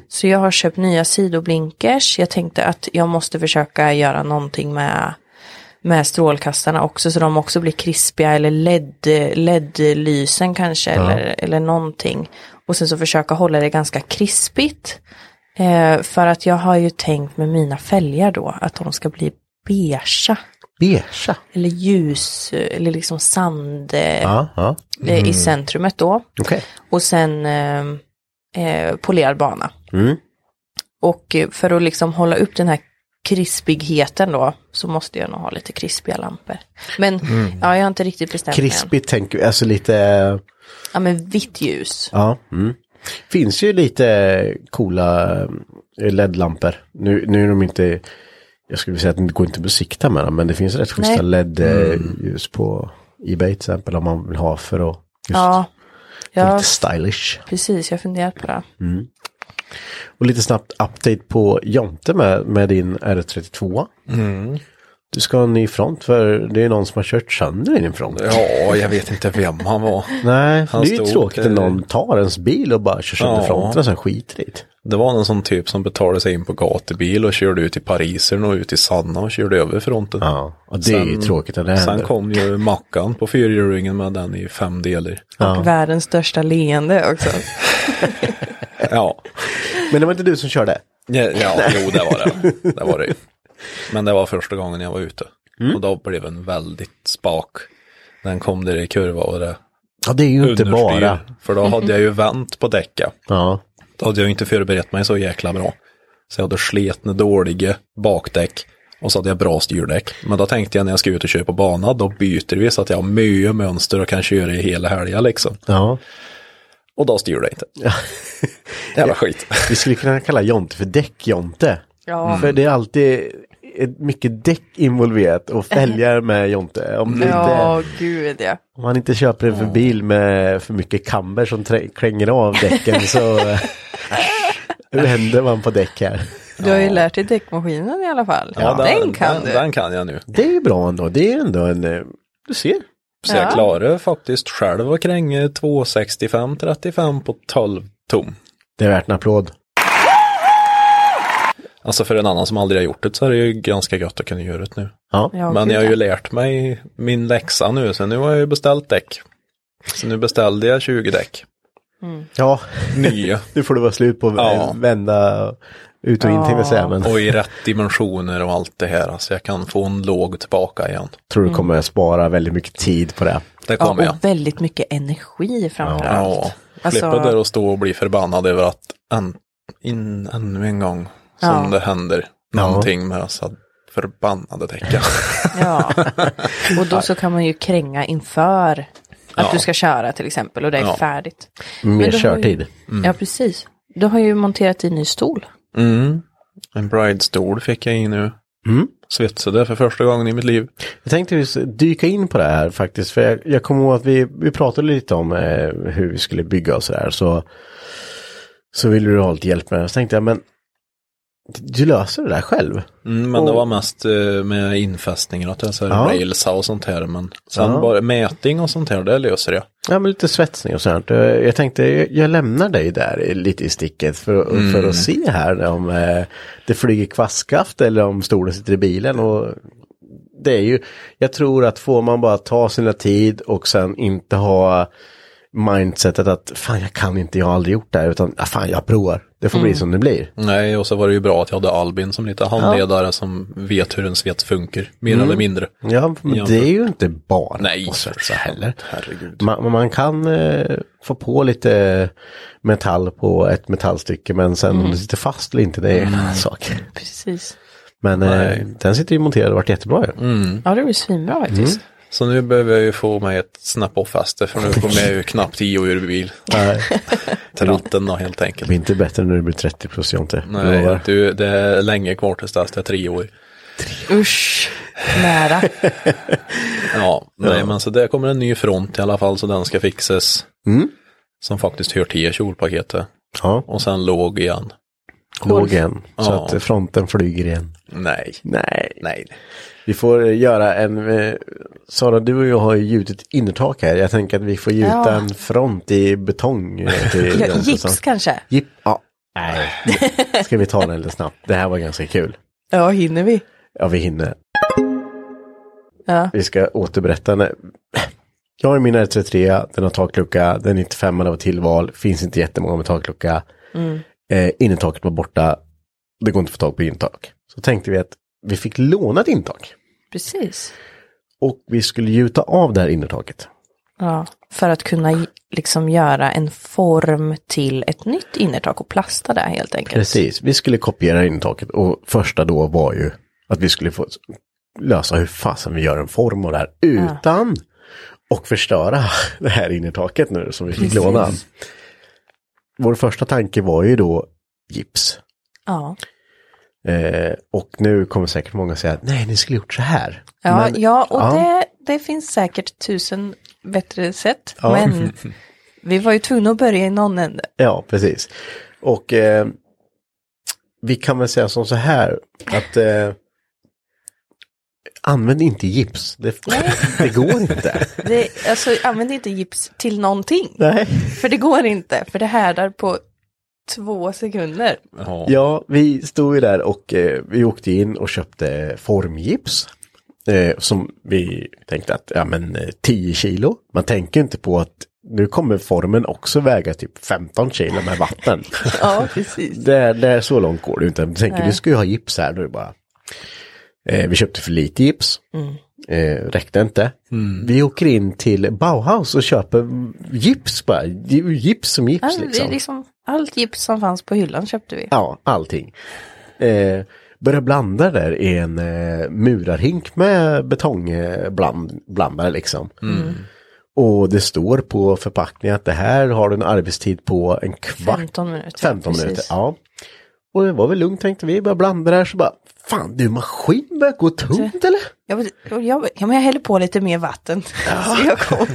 Så jag har köpt nya sidoblinkers. Jag tänkte att jag måste försöka göra någonting med, med strålkastarna också så de också blir krispiga eller LED, LED-lysen kanske eller, eller någonting. Och sen så försöka hålla det ganska krispigt. Eh, för att jag har ju tänkt med mina fälgar då att de ska bli beigea. Beigea. Eller ljus, eller liksom sand eh, Ja, ja. eh, i centrumet då. Okej. Och sen eh, eh, polerad bana. Mm. Och eh, för att liksom hålla upp den här krispigheten då så måste jag nog ha lite krispiga lampor. Men ja, jag har inte riktigt bestämt. Krispigt tänker alltså lite, eh, Ja, men vitt ljus. ja. Mm. Finns ju lite coola eh, LED-lampor. Nu, nu är de inte, jag skulle säga att det går inte att besikta med dem, men det finns rätt schyssta. LED-ljus på Ebay till exempel om man vill ha för att just Ja, lite stylish. precis. Jag har funderat på det. Och lite snabbt update på Jonte med, med din R32. Du ska ha en ny front för det är någon som har kört sönder din front. Ja, jag vet inte vem han var. Nej, Han det är ju tråkigt eh, när någon tar ens bil och bara kör sönder Ja. fronten och sen skiter i det. Det var någon sån typ som betalade sig in på gatubil och körde ut i Parisern och ut i Sanna och körde över fronten. Ja, och det är ju Sen- tråkigt när det Sen händer. kom ju Mackan på fyrhjulingen med den i fem delar. Och världens största leende också. Ja, Men det var inte du som körde? ja, ja jo det var det. Det var det. Men det var första gången jag var ute. Mm. Och då blev den väldigt spak. Den kom där i kurva och det Ja, det är ju inte bara. För då hade jag ju vänt på däcka. Ja, Då hade jag inte förberett mig så jäkla bra. Så jag hade sletna dåliga bakdäck. Och så hade jag bra styrdäck. Men då tänkte jag när jag ska ut och köra på bana, då byter vi så att jag har mycket mönster och kan köra i hela helgen liksom. ja. Och då styr det inte. Jävla skit. Vi skulle kunna kalla Jonte för däck-Jonte. Ja. För det är alltid mycket däck involverat och fälgar med Jonte. Om, det inte, Ja, gud ja. om man inte köper en för bil med för mycket kamber som kränger av däcken så vänder man på däck här. Du har ju lärt dig däckmaskinen i alla fall. den, kan den, du. Den kan jag nu. Det är ju bra ändå. Det är ändå en, eh, du ser. Så jag klarar faktiskt själv att kränga 265-35 på 12 tom. Det är värt en applåd. Alltså för en annan som aldrig har gjort det så är det ju ganska gött att kunna göra det nu. Ja. Ja, Men jag har ju ja. lärt mig min läxa nu, så nu har jag ju beställt däck. Så nu beställde jag 20 däck. ja, Nya. nu får det vara slut på Ja. vända ut och in jag säga. Men Och i rätt dimensioner och allt det här. Så jag kan få en låg tillbaka igen. tror du kommer spara väldigt mycket tid på det. Det Ja, kommer jag. och väldigt mycket energi framförallt. Ja, Alltså- slippa där och stå och bli förbannad över att en, in, ännu en gång som Ja. det händer någonting med dessa förbannade däcken. Ja. Och då så kan man ju kränga inför att Ja. du ska köra till exempel och det är Ja. färdigt. Mer körtid. Ju, Ja, precis. Du har ju monterat in ny stol. Mm. En bride-stol fick jag i nu. Mm. Svetsade för första gången i mitt liv. Jag tänkte just dyka in på det här faktiskt. För jag, jag kommer ihåg att vi, vi pratade lite om eh, hur vi skulle bygga och sådär. Så, så ville du ha lite hjälp med det. Så tänkte jag, men du löser det där själv. Mm, men det Och- var mest eh, med infästningar och så här, Ja. railsa och sånt här. Men sen Ja. bara mätning och sånt här, det löser jag. Ja, men lite svetsning och sånt. Eh, Jag tänkte, jag, lämnar dig där lite i sticket för, för att se här om eh, det flyger kvastskaft eller om stolen sitter i bilen. Och det är ju, jag tror att får man bara ta sina tid och sen inte ha mindsetet att fan jag kan inte, jag har aldrig gjort det här utan ja, fan jag provar. Det får bli som det blir. Nej, och så var det ju bra att jag hade Albin som lite handledare som vet hur en svets funkar, mer eller mindre. Ja, men Ja, det är ju inte bara Nej, att svetsa heller. Herregud. Man, man kan eh, få på lite metall på ett metallstycke men sen Mm. om det sitter fast eller inte det är en annan sak. Precis. Men eh, den sitter ju monterad och varit jättebra ju. Mm. Ja, det blir svinbra faktiskt. Så nu behöver jag ju få mig ett snap-off-fäste för nu kommer jag ju knappt i och ur bil. Nej, Till ratten då helt det enkelt. blir inte bättre när du blir 30 plus Jonte. Nej, du, det är länge kvar tills dess jag är tre år. Usch, nära. Ja, nej men så det kommer en ny front i alla fall så den ska fixas. Mm. Som faktiskt hör till kjolpaketet. Ja, Och sen låg igen. Låg igen. Så Ja. att fronten flyger igen. Nej, Nej. nej. Vi får göra en, eh, Sara du och jag har ju gjutit innertak här. Jag tänker att vi får gjuta Ja. en front i betong. eh, till Ja, gips kanske? Gipp, ja. Nej, ska vi ta den lite snabbt. Det här var ganska kul. Ja, hinner vi? Ja, vi hinner. Ja. Vi ska återberätta. När... Jag har min R33, den har taklucka, den är 95 det var tillval, finns inte jättemånga med taklucka. Mm. Eh, innertaket var borta, det går inte att få tag på intak. Så tänkte vi att vi fick låna ett intak. Precis. Och vi skulle gjuta av det här innertaket. Ja, för att kunna liksom göra en form till ett nytt innertak och plasta det helt enkelt. Precis, vi skulle kopiera intaket och första då var ju att vi skulle få lösa hur fasen vi gör en form av det här utan och förstöra det här innertaket nu som vi fick låna. Vår första tanke var ju då gips. Ja, Eh, och nu kommer säkert många säga att nej, ni skulle gjort så här. ja, Men- ja och ja. Det, det finns säkert tusen bättre sätt. Ja. Men vi var ju tvungna att börja i någon ände. Ja, precis. Och eh, vi kan väl säga som så här att eh, använd inte gips. Det, det går inte. Det, alltså, använd inte gips till någonting. Nej. För det går inte, för det härdar på två sekunder. Ja. Ja, vi stod ju där och eh, vi åkte in och köpte formgips. Eh, som vi tänkte att, ja men eh, 10 kilo. Man tänker inte på att nu kommer formen också väga typ 15 kilo med vatten. Ja, precis. Det är, det är så långt går det inte. Du tänker Nej. du ska ju ha gips här. Då är det bara. Eh, vi köpte för lite gips. Eh, räckte inte. Vi åker in till Bauhaus och köper gips bara. Gips som gips All, liksom. liksom, allt gips som fanns på hyllan köpte vi. Ja, allting. Eh, börja blanda där i en eh, murarhink med betongblandare liksom. Och det står på förpackningen att det här har du en arbetstid på en kvart. 15 minuter. 15 precis. minuter, ja. Och det var väl lugnt tänkte vi, började blanda där så bara, fan du maskin börjar gå tungt eller? Jag, och jag, ja, men jag häller på lite mer vatten. Så jag kom,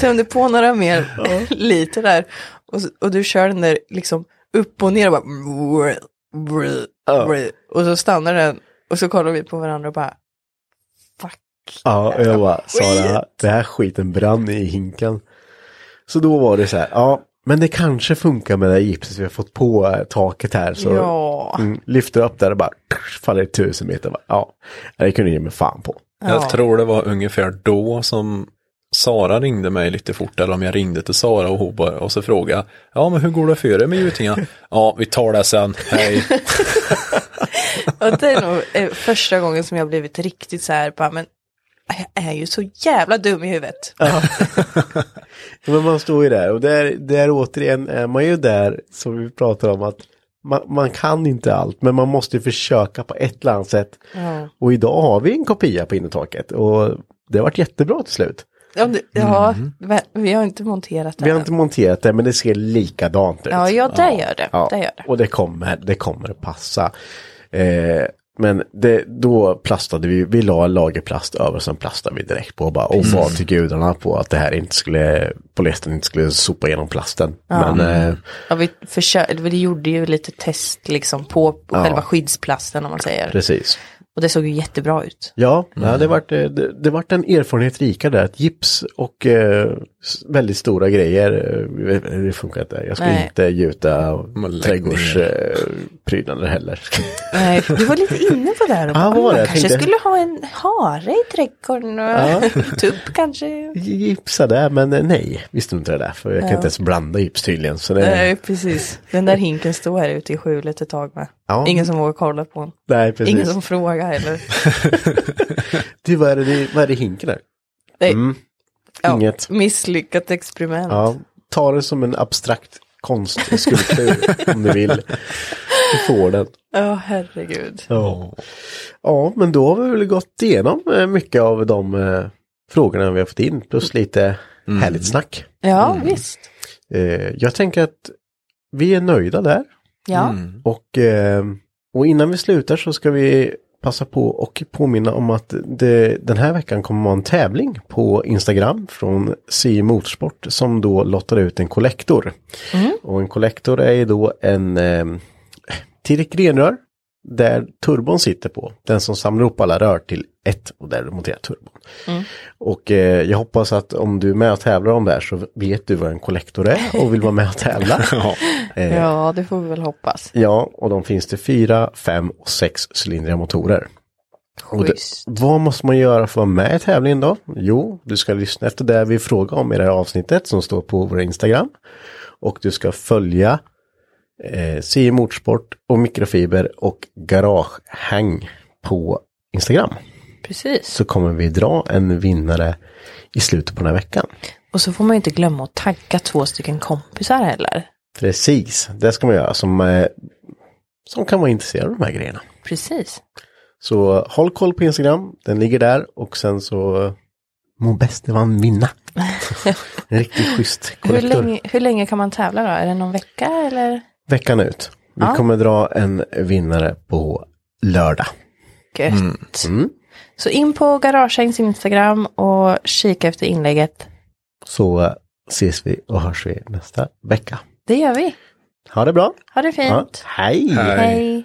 tömde på några mer liter där. Och, och du kör den där liksom upp och ner och bara... Och så stannar den. Och så kollar vi på varandra och bara... Fuck. Ja, och jag bara, Sara, det här skiten brann i hinken. Så då var det så här, ja, men det kanske funkar med det gipset vi har fått på taket här. Så Ja. mm, lyfter upp där och bara faller i tusen meter. Bara, ja, det kunde ge mig fan på. Jag tror det var ungefär då som Sara ringde mig lite fort, eller om jag ringde till Sara och hon bara, och så frågade jag, ja men hur går det för dig med gjutningen? ja, vi tar det sen, hej. Och det är nog eh, första gången som jag blivit riktigt så här, bara, men jag är ju så jävla dum i huvudet. Ja, Men man står ju där och där, där återigen är man ju där som vi pratar om att man, man kan inte allt men man måste ju försöka på ett eller annat sätt. Ja. Och idag har vi en kopia på innertaket och det har varit jättebra till slut. Ja, det, ja men vi har inte monterat det. Vi har än. inte monterat det men det ser likadant ut. Ja, ja, det gör det. Ja, det gör det. och det kommer, det kommer att passa. Eh, men det, då plastade vi, vi la en lager plast över, sen plastade vi direkt på och bara och bad till gudarna på att det här inte skulle, polyestern inte skulle sopa igenom plasten. Men eh, Ja, vi, försökte, vi gjorde ju lite test liksom på själva skyddsplasten om man säger. precis. Och det såg ju jättebra ut. Ja, ja det vart det, det vart en erfarenhet rika där. Att gips och eh, väldigt stora grejer, eh, det funkar inte. Jag ska Nej. inte gjuta trädgårdsprydnader heller. Nej, du var lite inne på det här. Ja, var det? Man kanske tänkte- skulle ha en hare i trädgården och tupp kanske. Gipsa där, men eh, nej, visste inte det där. För jag kan inte ens blanda gips tydligen. Så det, Nej, precis. Den där hinken står här ute i skjulet ett tag med. Ja. Ingen som vågar kolla på den. nej, precis. Ingen som frågar heller. Du, vad är det, vad är det hinken där? Nej. Mm. Ja, Inget. Misslyckat experiment. Ja, ta det som en abstrakt konstskulptur om du vill. Du får den. Ja, herregud. Ja. ja, men då har vi väl gått igenom eh, mycket av de eh, frågorna vi har fått in. Plus lite härligt snack. Ja, Mm. visst. Eh, jag tänker att vi är nöjda där. Ja, Och, eh, och innan vi slutar så ska vi passa på och påminna om att det, den här veckan kommer vara en tävling på Instagram från CI Motorsport som då lottar ut en kollektor. Och en kollektor är ju då en eh, till ett grenrör där turbon sitter på. Den som samlar ihop alla rör till ett och där du monterar turbon. Och eh, jag hoppas att om du är med och tävlar om det här så vet du vad en kollektor är och vill vara med och tävla. Eh, ja, det får vi väl hoppas. Ja, och de finns till fyra, fem och sex cylindriga motorer. Och det, vad måste man göra för att vara med i tävlingen då? Jo, du ska lyssna efter det vi frågar om i det här avsnittet som står på vår Instagram. Och du ska följa eh, CI Motorsport och Mikrofiber och Garagehäng på Instagram. Precis. Så kommer vi dra en vinnare i slutet på den här veckan. Och så får man ju inte glömma att tagga två stycken kompisar heller. Precis, det ska man göra som, eh, som kan vara intresserade av de här grejerna. Precis. Så håll koll på Instagram, den ligger där och sen så eh, må bäste vann vinna. en riktigt schysst Hur kollektor. länge, hur länge kan man tävla då? Är det någon vecka eller? Veckan ut. Vi Ja. kommer dra en vinnare på lördag. Gött. Mm. Så in på Garagehängs Instagram och kika efter inlägget. Så ses vi och hörs vi nästa vecka. Det gör vi. Ha det bra. Ha det fint. Ja, hej. Hej.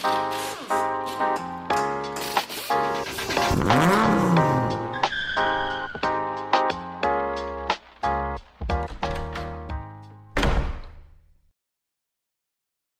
Mm-hmm.